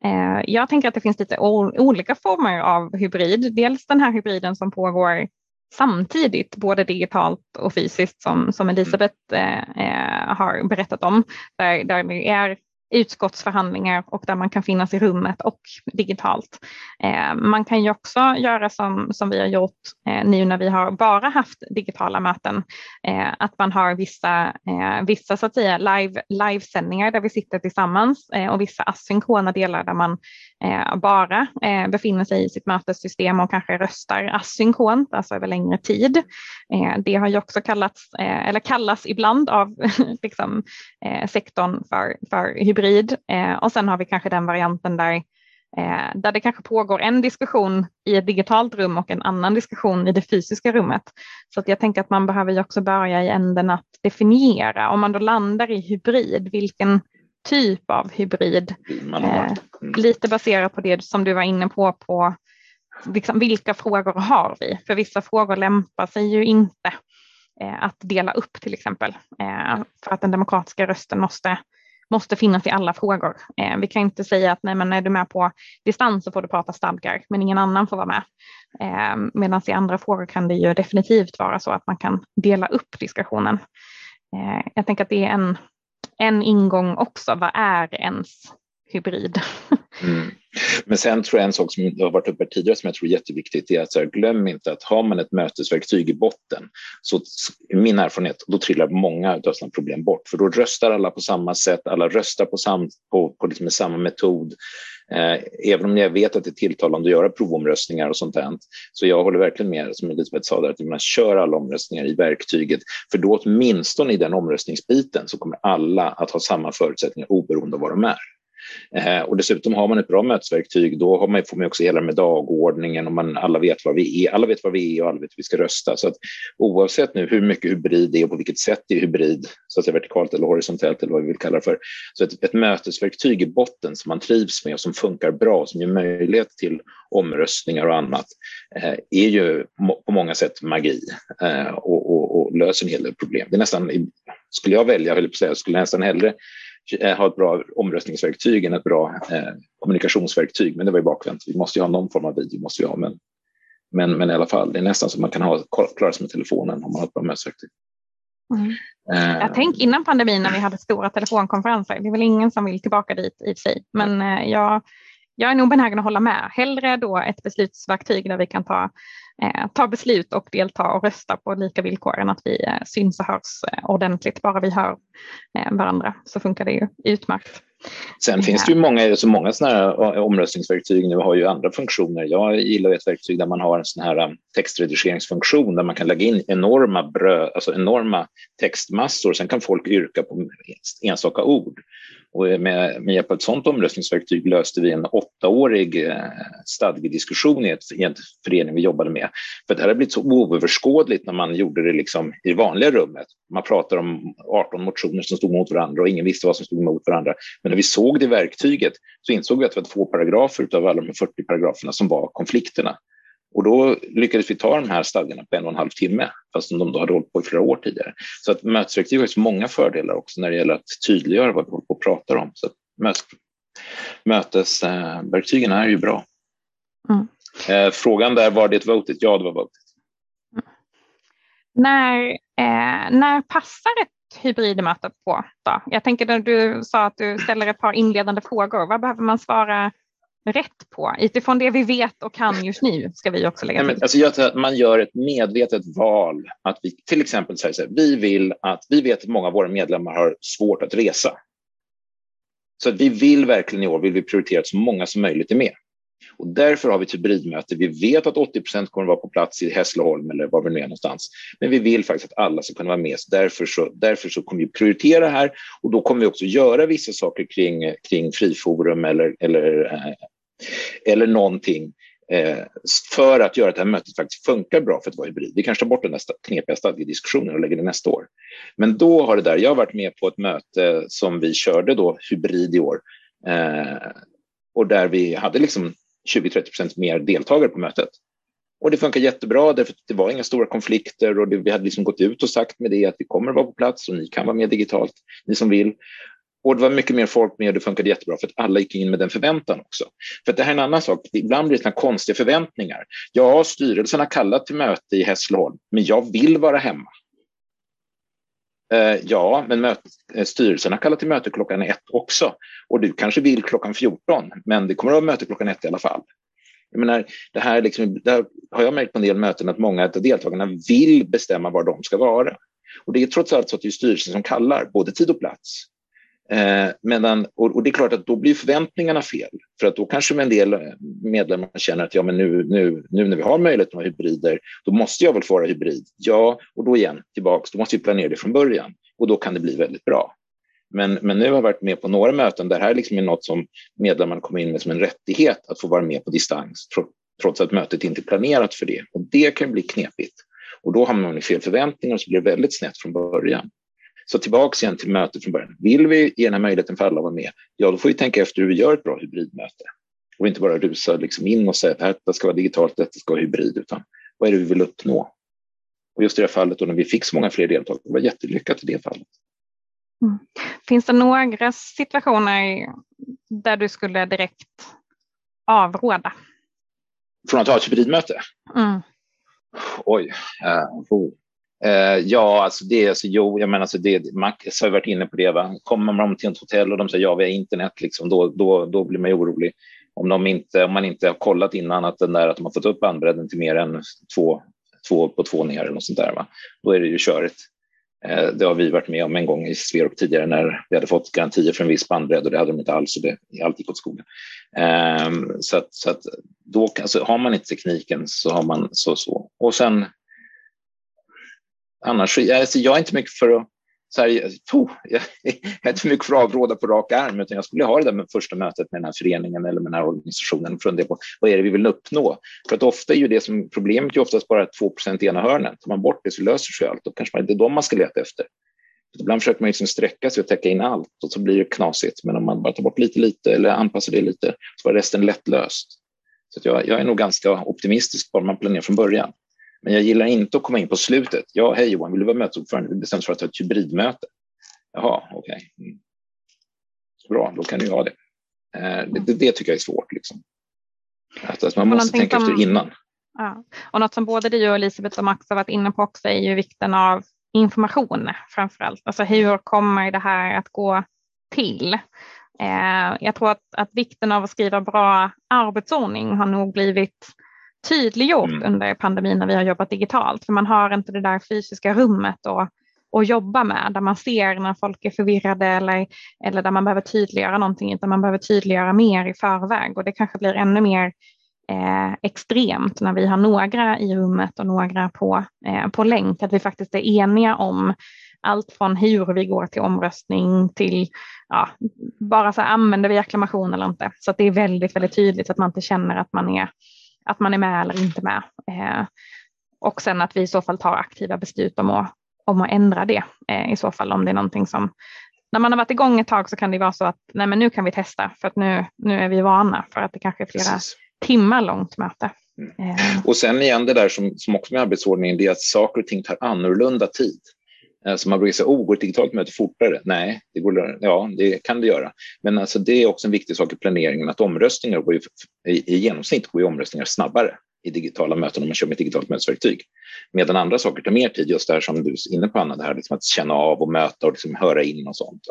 Eh, jag tänker att det finns lite olika former av hybrid. Dels den här hybriden som pågår samtidigt, både digitalt och fysiskt som, som Elisabeth eh, eh har berättat om, där, där det är utskottsförhandlingar och där man kan finnas i rummet och digitalt. Eh, man kan ju också göra som, som vi har gjort eh, nu när vi har bara haft digitala möten, eh, att man har vissa, eh, vissa så att säga live, livesändningar där vi sitter tillsammans eh, och vissa asynkrona delar där man Eh, bara eh, befinner sig i sitt mötessystem och kanske röstar asynkront, alltså över längre tid. Eh, det har ju också kallats, eller kallas ibland av liksom, sektorn för, för hybrid eh, och sen har vi kanske den varianten där, där det kanske pågår en diskussion i ett digitalt rum och en annan diskussion i det fysiska rummet. Så att jag tänker att man behöver ju också börja i änden att definiera, om man då landar i hybrid, vilken typ av hybrid? Eh, lite baserat på det som du var inne på, på liksom, vilka frågor har vi? För vissa frågor lämpar sig ju inte eh, att dela upp till exempel, eh, för att den demokratiska rösten måste måste finnas i alla frågor. Eh, vi kan inte säga att nej, men är du med på distans så får du prata stadgar, men ingen annan får vara med. Medan i andra frågor kan det ju definitivt vara så att man kan dela upp diskussionen. Jag tänker att det är en, en ingång också. Vad är ens hybrid? Mm. Men sen tror jag en sak som har varit uppe tidigare som jag tror är jätteviktigt är att så här, glöm inte att har man ett mötesverktyg i botten så min erfarenhet, då trillar många av sina problem bort för då röstar alla på samma sätt, alla röstar på, sam, på, på liksom samma metod. Eh, även om jag vet att det är tilltalande att göra provomröstningar och sånt där. Så jag håller verkligen med, som Elisabeth sa, där, att man kör alla omröstningar i verktyget. För då åtminstone i den omröstningsbiten så kommer alla att ha samma förutsättningar oberoende av vad de är. Eh, och dessutom har man ett bra mötesverktyg, då har man, får man också hela med dagordningen och man, alla vet vad vi är, alla vet vad vi är och alla vet hur vi ska rösta. Så att oavsett nu hur mycket hybrid det är och på vilket sätt det är hybrid, så att säga vertikalt eller horisontellt eller vad vi vill kalla det för, så ett, ett mötesverktyg i botten som man trivs med och som funkar bra, som ger möjlighet till omröstningar och annat, eh, är ju på många sätt magi eh, och, och, och, löser en hel del problem. Det är nästan, skulle jag välja, höll på att säga, skulle jag nästan hellre ha ett bra omröstningsverktyg än ett bra eh, kommunikationsverktyg. Men det var ju bakvänt. Vi måste ju ha någon form av video, måste vi ha. Men, men, men i alla fall, det är nästan så man kan ha, klara sig med telefonen om man har ett bra mötesverktyg. Mm. Eh. Jag tänk innan pandemin när vi hade stora telefonkonferenser. Det är väl ingen som vill tillbaka dit i sig. Men eh, jag, jag är nog benägen att hålla med. Hellre då ett beslutsverktyg där vi kan ta eh, ta beslut och delta och rösta på lika villkor än att vi eh, syns och hörs eh, ordentligt. Bara vi hör eh, varandra så funkar det ju utmärkt. Sen finns det ju många, så många sådana här eh, omröstningsverktyg nu har ju andra funktioner. Jag gillar ett verktyg där man har en sån här textredigeringsfunktion där man kan lägga in enorma, brö, alltså enorma textmassor. Sen kan folk yrka på enstaka ord. Och med, med hjälp av ett sådant omröstningsverktyg löste vi en åttaårig eh, stadgediskussion i, ett, i en förening vi jobbade med. För det här har blivit så oöverskådligt när man gjorde det liksom i det vanliga rummet. Man pratar om 18 motioner som stod mot varandra och ingen visste vad som stod mot varandra. Men när vi såg det verktyget så insåg vi att det var två paragrafer av alla de 40 paragraferna som var konflikterna. Och då lyckades vi ta de här stadgarna på en och en halv timme, fast de då hade hållit på i flera år tidigare. Så att mötesverktyg har så många fördelar också när det gäller att tydliggöra vad vi håller på och pratar om. Så mötes, mötesverktygen är ju bra. Mm. Eh, frågan där, var det votet? Ja, det var votet. Mm. När, eh, när passar ett hybridmöte på? Då? Jag tänker när du sa att du ställer ett par inledande frågor. Vad behöver man svara rätt på utifrån det vi vet och kan just nu ska vi också lägga till. Nej, men, alltså jag tror att man gör ett medvetet val att vi till exempel säger så här, vi vill att vi vet att många av våra medlemmar har svårt att resa. Så att vi vill verkligen i år vill vi prioritera att så många som möjligt är med. Och därför har vi ett hybridmöte. Vi vet att 80 procent kommer att vara på plats i Hässleholm eller var vi är någonstans. Men vi vill faktiskt att alla ska kunna vara med. Så därför, så, därför så kommer vi prioritera här och då kommer vi också göra vissa saker kring, kring friforum eller, eller eh, eller någonting eh, för att göra att det här mötet faktiskt funkar bra för att vara hybrid. Vi kanske tar bort den där knepiga stadgediskussionen och lägger det nästa år. Men då har det där, jag har varit med på ett möte som vi körde då hybrid i år eh, och där vi hade liksom 20-30 procent mer deltagare på mötet. Och det funkar jättebra därför att det var inga stora konflikter och det, vi hade liksom gått ut och sagt med det att vi kommer att vara på plats och ni kan vara med digitalt, ni som vill. Och det var mycket mer folk med och det funkade jättebra för att alla gick in med den förväntan också. För att det här är en annan sak, ibland blir det såna konstiga förväntningar. Ja, styrelsen har kallat till möte i Hässleholm, men jag vill vara hemma. Eh, ja, men möt, eh, styrelsen har kallat till möte klockan ett också. Och du kanske vill klockan 14, men det kommer att vara möte klockan ett i alla fall. Jag menar, det här liksom, där har jag märkt på en del möten att många av deltagarna vill bestämma var de ska vara. Och det är trots allt så att det är styrelsen som kallar, både tid och plats. Eh, medan, och, och, det är klart att då blir förväntningarna fel. För att då kanske en del eh, medlemmar känner att ja, men nu, nu, nu när vi har möjlighet att vara hybrider, då måste jag väl få vara hybrid. Ja, och då igen tillbaks, då måste vi planera det från början och då kan det bli väldigt bra. Men, men nu har jag varit med på några möten där det här liksom är något som medlemmarna kommer in med som en rättighet att få vara med på distans, trots att mötet inte är planerat för det. Och det kan bli knepigt. Och då hamnar man i fel förväntningar och så blir det väldigt snett från början. Så tillbaks igen till mötet från början. Vill vi ge den här möjligheten för alla att vara med, ja då får vi tänka efter hur vi gör ett bra hybridmöte. Och inte bara rusa liksom in och säga att detta ska vara digitalt, detta ska vara hybrid, utan vad är det vi vill uppnå? Och just i det här fallet då när vi fick så många fler deltagare, det var jättelyckat i det fallet. Mm. Finns det några situationer där du skulle direkt avråda? Från att ha ett hybridmöte? Mm. Oj. Uh, oh. Eh, ja, alltså det, alltså, jo, jag menar, alltså det, Max har varit inne på det. Va? Kommer man till ett hotell och de säger ja, vi har internet, liksom, då, då, då blir man ju orolig. Om, de inte, om man inte har kollat innan att, den där, att de har fått upp bandbredden till mer än två, två på två ner eller något sånt där, va? då är det ju körigt. Eh, det har vi varit med om en gång i Sverok tidigare när vi hade fått garantier för en viss bandbredd och det hade de inte alls och det, allt gick åt skogen. Eh, så att, så att då, alltså, har man inte tekniken så har man så så. Och sen annars, alltså, jag är inte mycket för att så här, oh, jag är inte mycket för att avråda på rak arm, utan jag skulle ha det där med första mötet med den här föreningen eller med den här organisationen och fundera på vad är det vi vill uppnå? För att ofta är ju det som problemet är oftast bara 2 i ena hörnet. Tar man bort det så löser sig allt. Då kanske man, det är de man ska leta efter. Ibland försöker man liksom sträcka sig och täcka in allt och så blir det knasigt. Men om man bara tar bort lite, lite eller anpassar det lite så var resten lättlöst. Så jag, jag är nog ganska optimistisk bara man planerar från början. Men jag gillar inte att komma in på slutet. Ja, hej Johan, vill du vara mötesordförande? Vi bestämde för att ha ett hybridmöte. Jaha, okej. Okay. Mm. Bra, då kan du ha det. Eh, det, det, det, tycker jag är svårt. Liksom. Att, man måste tänka som, efter innan. Ja. Och något som både du och Elisabeth och Max har varit inne på också är ju vikten av information framför allt. Alltså hur kommer det här att gå till? Eh, jag tror att, att vikten av att skriva bra arbetsordning har nog blivit tydliggjort mm. under pandemin när vi har jobbat digitalt. För man har inte det där fysiska rummet att, att jobba med där man ser när folk är förvirrade eller, eller där man behöver tydliggöra någonting utan man behöver tydliggöra mer i förväg och det kanske blir ännu mer eh, extremt när vi har några i rummet och några på, eh, på länk, att vi faktiskt är eniga om allt från hur vi går till omröstning till ja, bara så här, använder vi acklamation eller inte. Så att det är väldigt, väldigt tydligt att man inte känner att man är, att man är med eller inte med. Eh, och sen att vi i så fall tar aktiva beslut om att, om att ändra det eh, i så fall om det är någonting som när man har varit igång ett tag så kan det vara så att nej men nu kan vi testa för att nu, nu är vi vana för att det kanske är flera Precis timmar långt möte. Mm. Eh. Och sen igen det där som, som också med arbetsordningen, det är att saker och ting tar annorlunda tid. Alltså man brukar säga, oh, går ett digitalt möte fortare? Nej, det går, ja, det kan det göra. Men alltså, det är också en viktig sak i planeringen, att omröstningar går ju, i, i genomsnitt går ju omröstningar snabbare i digitala möten om man kör med ett digitalt mötesverktyg. Medan andra saker tar mer tid, just det här som du är inne på Anna, det här liksom att känna av och möta och liksom höra in och sånt.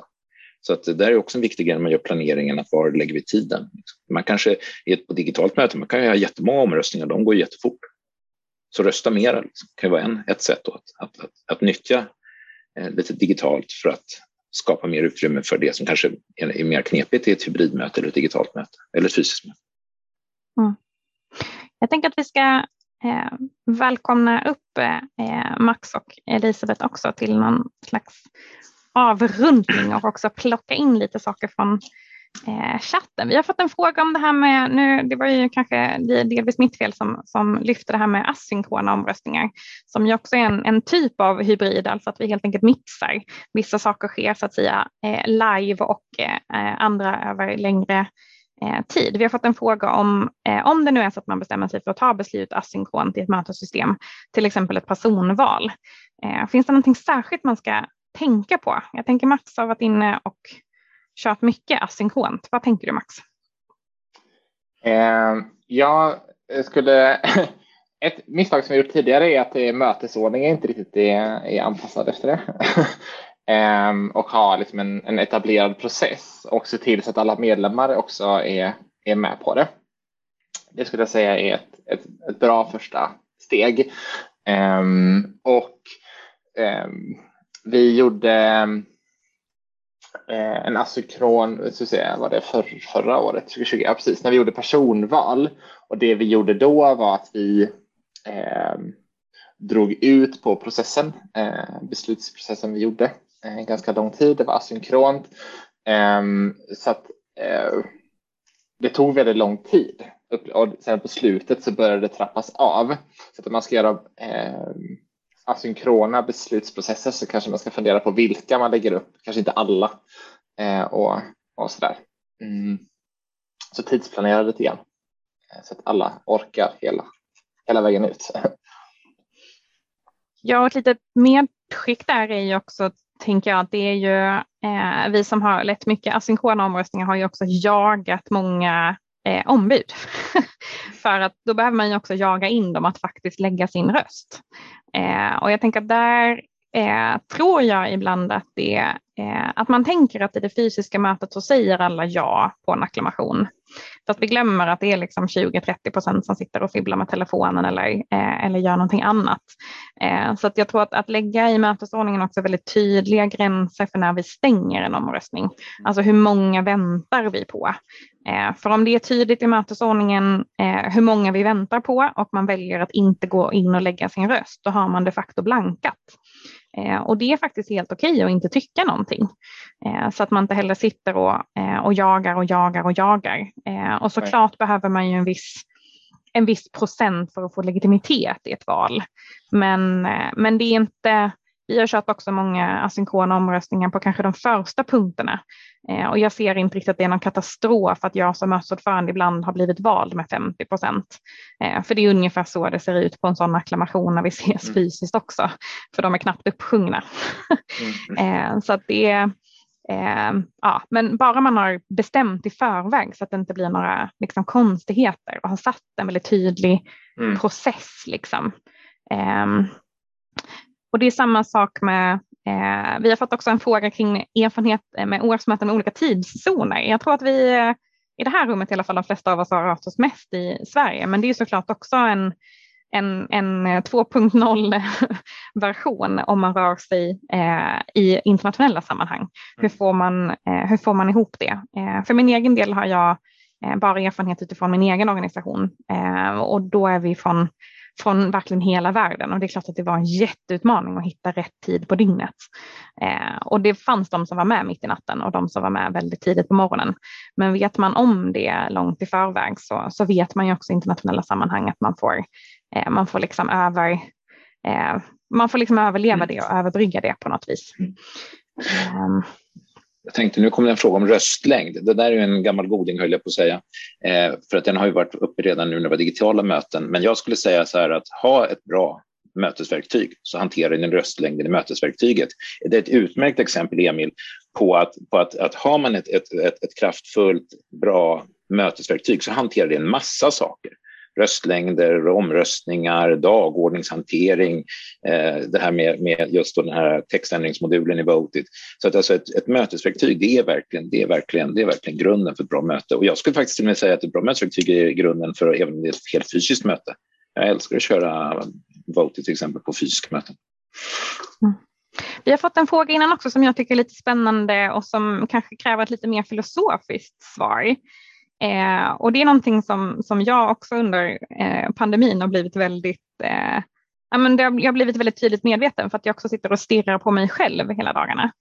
Så att det där är också en viktig grej när man gör planeringen, att var lägger vi tiden? Man kanske är på digitalt möte, man kan ju ha jättemånga omröstningar, de går jättefort. Så rösta mera liksom. kan ju vara en, ett sätt att, att, att, att nyttja Eh, lite digitalt för att skapa mer utrymme för det som kanske är, mer knepigt i ett hybridmöte eller ett digitalt möte eller ett fysiskt möte. Mm. Jag tänker att vi ska eh, välkomna upp eh, Max och Elisabeth också till någon slags avrundning och också plocka in lite saker från eh, chatten. Vi har fått en fråga om det här med, nu, det var ju kanske delvis mitt fel som, som lyfte det här med asynkrona omröstningar, som ju också är en, en typ av hybrid, alltså att vi helt enkelt mixar. Vissa saker sker så att säga eh, live och eh, andra över längre eh, tid. Vi har fått en fråga om, eh, om det nu är så att man bestämmer sig för att ta beslut asynkront i ett mötessystem, till exempel ett personval. Eh, finns det någonting särskilt man ska tänka på? Jag tänker Mats har varit inne och kört mycket asynkront. Vad tänker du Max? Eh, jag skulle... Ett misstag som vi gjort tidigare är att eh, mötesordningen inte riktigt är, är anpassad efter det. ehm, och ha liksom en, en, etablerad process och se till så att alla medlemmar också är, är med på det. Det skulle jag säga är ett, ett, ett bra första steg. Ehm, och ehm, vi gjorde eh, en asynkron, så säga, var det för, förra året, 2020, ja, precis, när vi gjorde personval. Och det vi gjorde då var att vi eh, drog ut på processen, eh, beslutsprocessen vi gjorde en ganska lång tid. Det var asynkront. Ehm, så att eh, det tog väldigt lång tid och sen på slutet så började det trappas av. Så att man ska göra ehm, asynkrona beslutsprocesser så kanske man ska fundera på vilka man lägger upp, kanske inte alla eh, och, och sådär. Mm. Så tidsplanera lite grann eh, så att alla orkar hela, hela vägen ut. Ja, ett litet medskick där är ju också, tänker jag, att det är ju eh, vi som har lett mycket asynkrona omröstningar har ju också jagat många eh, ombud. För att då behöver man ju också jaga in dem att faktiskt lägga sin röst. Eh, och jag tänker att där eh, tror jag ibland att, det, eh, att man tänker att i det fysiska mötet så säger alla ja på en acklamation. Fast vi glömmer att det är liksom 20-30 procent som sitter och fibblar med telefonen eller, eh, eller gör någonting annat. Eh, så att jag tror att, att lägga i mötesordningen också väldigt tydliga gränser för när vi stänger en omröstning. Alltså hur många väntar vi på? Eh, för om det är tydligt i mötesordningen eh, hur många vi väntar på och man väljer att inte gå in och lägga sin röst, då har man de facto blankat. Eh, och det är faktiskt helt okej okay att inte tycka någonting. Eh, så att man inte heller sitter och, eh, och jagar och jagar och jagar. Eh, och såklart Nej. behöver man ju en viss, en viss procent för att få legitimitet i ett val. Men, eh, men det är inte vi har kört också många asynkrona omröstningar på kanske de första punkterna eh, och jag ser inte riktigt att det är någon katastrof att jag som mötesordförande ibland har blivit vald med 50 procent. Eh, för det är ungefär så det ser ut på en sån acklamation när vi ses mm. fysiskt också, för de är knappt uppsjungna. Mm. eh, så att det är Eh, ja, men bara man har bestämt i förväg så att det inte blir några liksom, konstigheter och har satt en väldigt tydlig mm. process. Liksom. Eh, och det är samma sak med, eh, vi har fått också en fråga kring erfarenhet med årsmöten med olika tidszoner. Jag tror att vi eh, i det här rummet i alla fall de flesta av oss har rört oss mest i Sverige, men det är såklart också en, en, en 2.0 version om man rör sig eh, i internationella sammanhang. Hur mm. får man, eh, hur får man ihop det? Eh, för min egen del har jag eh, bara erfarenhet utifrån min egen organisation och då är vi från från verkligen hela världen och det är klart att det var en jätteutmaning att hitta rätt tid på dygnet. Eh, och det fanns de som var med mitt i natten och de som var med väldigt tidigt på morgonen. Men vet man om det långt i förväg så, så vet man ju också i internationella sammanhang att man får, eh, man får liksom över eh, man får liksom överleva mm. det och överbrygga det på något vis. Um, jag tänkte, nu kommer det en fråga om röstlängd. Det där är en gammal goding höll jag på att säga, eh, för att den har ju varit uppe redan nu när det var digitala möten. Men jag skulle säga så här att ha ett bra mötesverktyg så hanterar den röstlängden i mötesverktyget. Det är ett utmärkt exempel, Emil, på att, på att, att har man ett, ett, ett, ett kraftfullt, bra mötesverktyg så hanterar det en massa saker röstlängder, omröstningar, dagordningshantering, eh, det här med, med just den här textändringsmodulen i Votit. Så att alltså ett, ett mötesverktyg, det är, verkligen, det, är verkligen, det är verkligen grunden för ett bra möte. Och jag skulle faktiskt till och med säga att ett bra mötesverktyg är grunden för även ett helt fysiskt möte. Jag älskar att köra Votit till exempel på fysiska möten. Mm. Vi har fått en fråga innan också som jag tycker är lite spännande och som kanske kräver ett lite mer filosofiskt svar. Eh, och det är någonting som, som jag också under eh, pandemin har blivit väldigt eh, ja, men det har, jag har blivit väldigt tydligt medveten för att jag också sitter och stirrar på mig själv hela dagarna.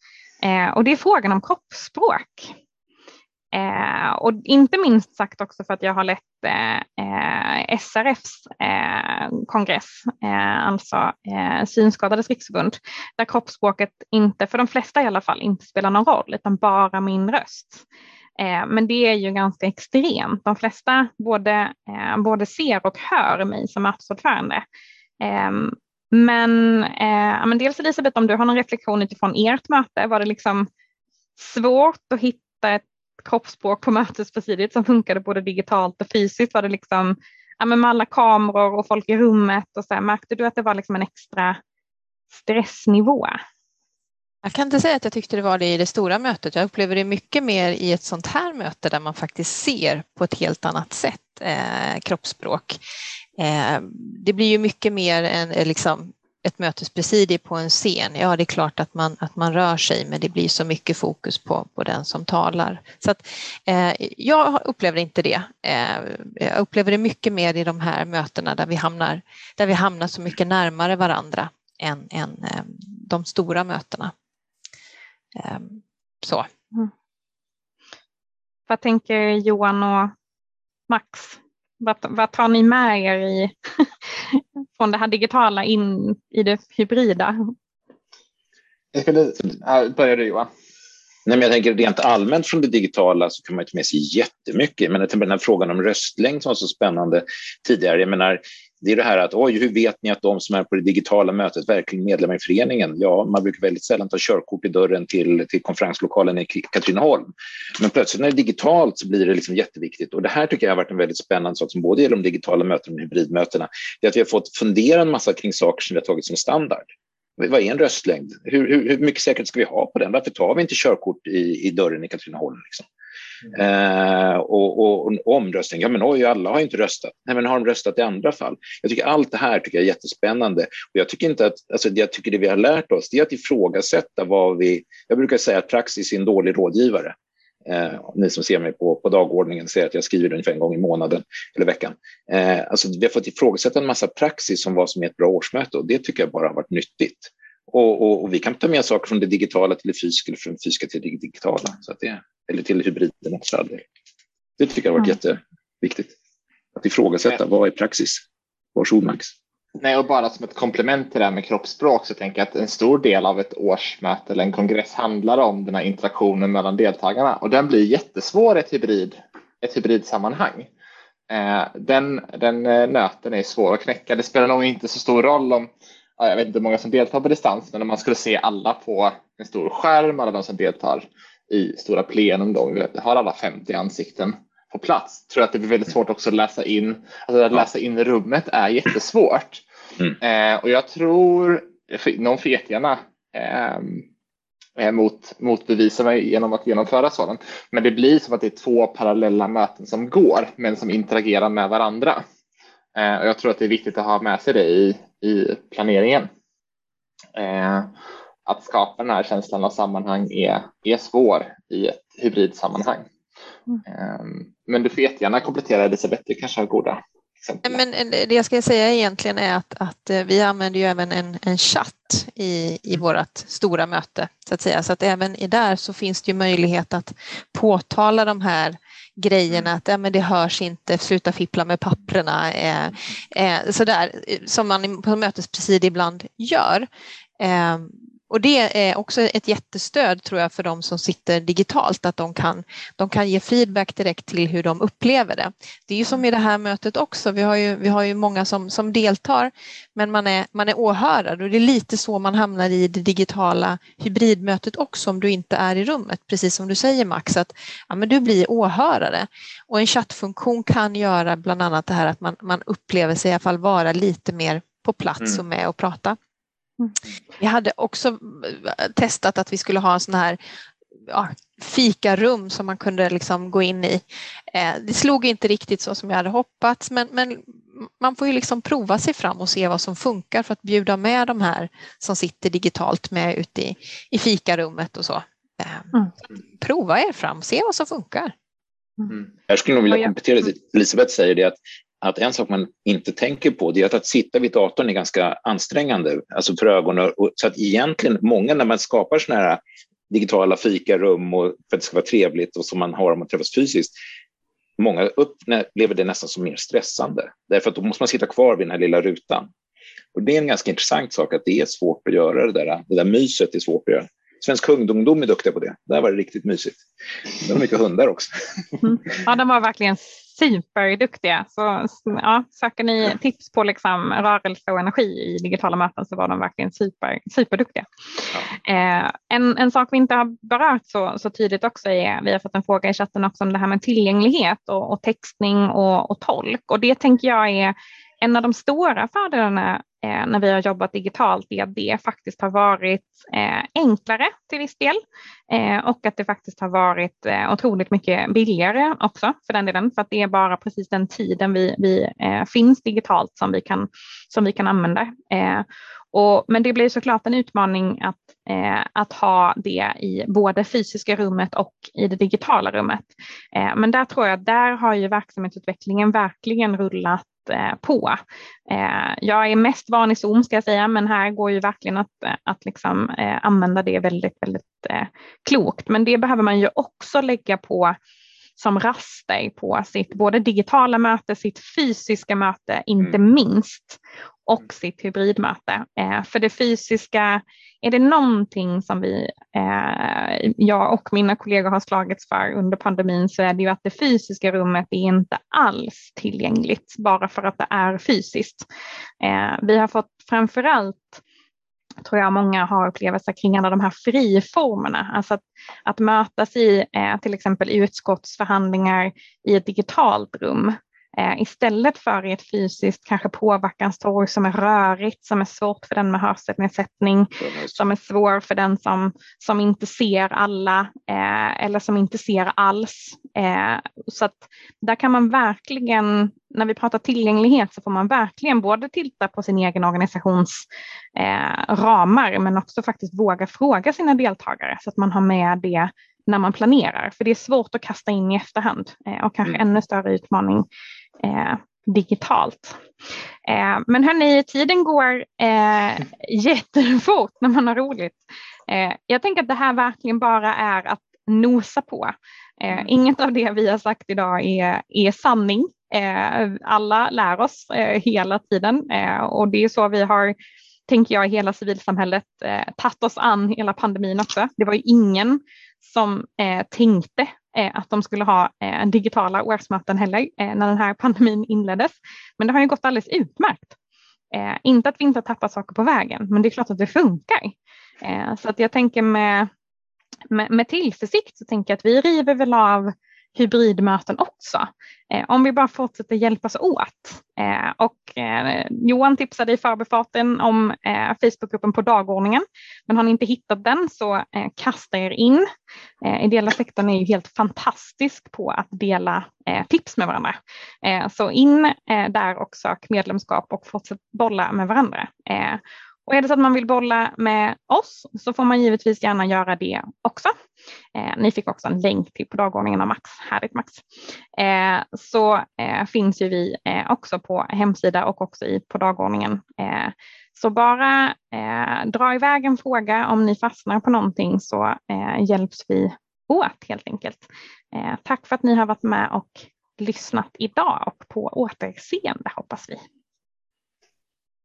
Eh, och det är frågan om kroppsspråk. Eh, och inte minst sagt också för att jag har lett eh, eh SRFs eh, kongress, eh, alltså Synskadades riksförbund, där kroppsspråket inte, för de flesta i alla fall, inte spelar någon roll, utan bara min röst. Eh, men det är ju ganska extremt. De flesta både, eh, både ser och hör mig som mötesordförande. Ehm, men, eh, men dels Elisabeth, om du har någon reflektion utifrån ert möte, var det liksom svårt att hitta hitta ett kroppsspråk på mötespresidiet som funkade både digitalt och fysiskt? Var det liksom ja, men med alla kameror och folk i rummet och så här, märkte du att det var liksom en extra stressnivå? Jag kan inte säga att jag tyckte det var det i det stora mötet. Jag upplever det mycket mer i ett sånt här möte där man faktiskt ser på ett helt annat sätt eh, kroppsspråk. Eh, det blir ju mycket mer än eh, liksom, ett mötespresidie på en scen. Ja, det är klart att man, att man rör sig, men det blir så mycket fokus på, på den som talar. Så att, eh, jag upplever inte det. Eh, jag upplever det mycket mer i de här mötena där vi hamnar, där vi hamnar så mycket närmare varandra än, än eh, de stora mötena. Ehm, så. Mm. Vad tänker Johan och Max? Vad, vad tar ni med er i, från det här digitala in i det hybrida? Jag skulle, börja du Johan. Nej, men jag tänker rent allmänt från det digitala så kan man ta med sig jättemycket. Men den här frågan om röstlängd som var så spännande tidigare. Jag menar, det är det här att oj, hur vet ni att de som är på det digitala mötet verkligen är medlemmar i föreningen? Ja, man brukar väldigt sällan ta körkort i dörren till, till konferenslokalen i Katrineholm. Men plötsligt när det är digitalt så blir det liksom jätteviktigt. Och det här tycker jag har varit en väldigt spännande sak som både gäller de digitala mötena och hybridmötena. Det är att vi har fått fundera en massa kring saker som vi har tagit som standard. Vad är en röstlängd? Hur, hur, hur mycket säkerhet ska vi ha på den? Varför tar vi inte körkort i, i dörren i Katrineholm? Liksom? Mm. Eh, och, och, och, omröstning, ja men oj, alla har inte röstat. Nej, men har de röstat i andra fall? Jag tycker allt det här tycker jag är jättespännande. Och jag tycker inte att, alltså jag tycker det vi har lärt oss, det är att ifrågasätta vad vi, jag brukar säga att praxis är en dålig rådgivare. Eh, ni som ser mig på, på dagordningen ser att jag skriver ungefär en gång i månaden eller veckan. Eh, alltså vi har fått ifrågasätta en massa praxis om vad som är ett bra årsmöte och det tycker jag bara har varit nyttigt. Och, och, och, vi kan ta med saker från det digitala till det fysiska eller från det fysiska till det digitala. Så att det, eller till hybriden också. Det tycker jag har varit mm. jätteviktigt. Att ifrågasätta, vad är praxis? Varsågod Max. Nej, och bara som ett komplement till det här med kroppsspråk så tänker jag att en stor del av ett årsmöte eller en kongress handlar om den här interaktionen mellan deltagarna och den blir jättesvår i ett, hybrid, ett hybridsammanhang. Eh, den, den eh, nöten är svår att knäcka. Det spelar nog inte så stor roll om jag vet inte hur många som deltar på distans, men om man skulle se alla på en stor skärm, alla de som deltar i stora plenum, då, vi har alla 50 ansikten på plats, tror jag att det blir väldigt svårt också att läsa in. Alltså att läsa in rummet är jättesvårt. Mm. Eh, och jag tror, någon får jättegärna ehm, eh, mot, motbevisa mig genom att genomföra sådant. Men det blir som att det är två parallella möten som går, men som interagerar med varandra. Eh, och jag tror att det är viktigt att ha med sig det i, i planeringen. Eh, att skapa den här känslan av sammanhang är, är svår i ett hybridsammanhang. Mm. Eh, men du får jättegärna komplettera Elisabeth, du kanske har goda. Men eh, det jag ska säga egentligen är att, att eh, vi använder ju även en, en chatt i, i mm. vårt stora möte så att säga. Så att även i där så finns det ju möjlighet att påtala de här grejerna mm. att ja, men det hörs inte, sluta fippla med papperna, eh, eh, sådär som man på mötespresidiet ibland gör. Eh, och det är också ett jättestöd tror jag för de som sitter digitalt, att de kan, de kan ge feedback direkt till hur de upplever det. Det är ju som i det här mötet också, vi har ju, vi har ju många som, som deltar, men man är, man är åhörare och det är lite så man hamnar i det digitala hybridmötet också om du inte är i rummet, precis som du säger Max, att ja, men du blir åhörare. Och en chattfunktion kan göra bland annat det här att man, man upplever sig i alla fall vara lite mer på plats mm. och med och prata. Vi hade också eh, testat att vi skulle ha en sån här ja, fikarum som man kunde liksom gå in i. Eh, det slog inte riktigt så som jag hade hoppats men, men man får ju liksom prova sig fram och se vad som funkar för att bjuda med de här som sitter digitalt med ute i, i fikarummet och så. Eh, mm. Prova er fram, se vad som funkar. Mm. Jag skulle nog vilja komplettera det Elisabeth säger, det att att en sak man inte tänker på det är att, att sitta vid datorn är ganska ansträngande, alltså för ögonen. Och, så att egentligen, många när man skapar sådana här digitala fikarum och för att det ska vara trevligt och som man har om man träffas fysiskt, många upplever det nästan som mer stressande. Därför att då måste man sitta kvar vid den här lilla rutan. Och det är en ganska intressant sak att det är svårt att göra det där. Det där myset är svårt att göra. Svensk ungdomdom är duktiga på det. Där var det riktigt mysigt. Det var mycket hundar också. Mm. Ja, de var verkligen superduktiga. Så ja, söker ni tips på liksom rörelse och energi i digitala möten så var de verkligen super, superduktiga. Ja. Eh, en, en sak vi inte har berört så, så tydligt också är, vi har fått en fråga i chatten också om det här med tillgänglighet och, och textning och, och tolk och det tänker jag är en av de stora fördelarna eh, när vi har jobbat digitalt är att det faktiskt har varit eh, enklare till viss del eh, och att det faktiskt har varit eh, otroligt mycket billigare också för den delen för att det är bara precis den tiden vi, vi eh, finns digitalt som vi kan, som vi kan använda. Eh, och, men det blir såklart en utmaning att, eh, att ha det i både fysiska rummet och i det digitala rummet. Eh, men där tror jag att där har ju verksamhetsutvecklingen verkligen rullat på. Eh, jag är mest van i Zoom ska jag säga, men här går ju verkligen att, eh, att liksom, använda det väldigt, väldigt klokt. Men det behöver man ju också lägga på som raster på sitt både digitala möte, sitt fysiska möte, inte mm. minst och mm. sitt hybridmöte. Eh, för det fysiska, är det någonting som vi, eh, jag och mina kollegor har slagits för under pandemin så är det ju att det fysiska rummet är inte alls tillgängligt bara för att det är fysiskt. Eh, vi har fått framförallt tror jag många har upplevelser kring alla de här friformerna, alltså att, att mötas i eh, till exempel utskottsförhandlingar i ett digitalt rum istället för i ett fysiskt kanske påverkanstorg som är rörigt, som är svårt för den med hörselnedsättning, som är svår för den som, som inte ser alla eh, eller som inte ser alls. Eh, så att där kan man verkligen, när vi pratar tillgänglighet så får man verkligen både titta på sin egen organisations eh, ramar men också faktiskt våga fråga sina deltagare så att man har med det när man planerar. För det är svårt att kasta in i efterhand eh, och kanske mm. ännu större utmaning eh, digitalt. Eh, men hörni, tiden går eh, jättefort när man har roligt. Eh, jag tänker att det här verkligen bara är att nosa på. Eh, mm. inget av det vi har sagt idag är, är sanning. Alla lär oss hela tiden och det är så vi har tänker jag, hela civilsamhället eh, tagit oss an hela pandemin också. Det var ju ingen som eh, tänkte Eh, att de skulle ha eh, digitala årsmöten heller eh, när den här pandemin inleddes. Men det har ju gått alldeles utmärkt. Eh, inte att vi inte har tappat saker på vägen, men det är klart att det funkar. Så att jag tänker med, med, med tillförsikt så tänker jag att vi river väl av hybridmöten också. Eh, om vi bara fortsätter hjälpas åt. Eh, och eh, Johan tipsade i förbifarten om Facebookgruppen på dagordningen. Men har ni inte hittat den så kasta er in. Eh, ideella sektorn är ju helt fantastisk på att dela tips med varandra. så in där och sök medlemskap och fortsätt bolla med varandra. Och är det så att man vill bolla med oss så får man givetvis gärna göra det också. Eh, ni fick också en länk till på dagordningen av Max. Härligt Max. Eh, så eh, finns ju vi eh, också på hemsida och också i, på dagordningen. Eh, så bara eh, dra iväg en fråga om ni fastnar på någonting så eh, hjälps vi åt helt enkelt. Eh, tack för att ni har varit med och lyssnat idag och på återseende hoppas vi.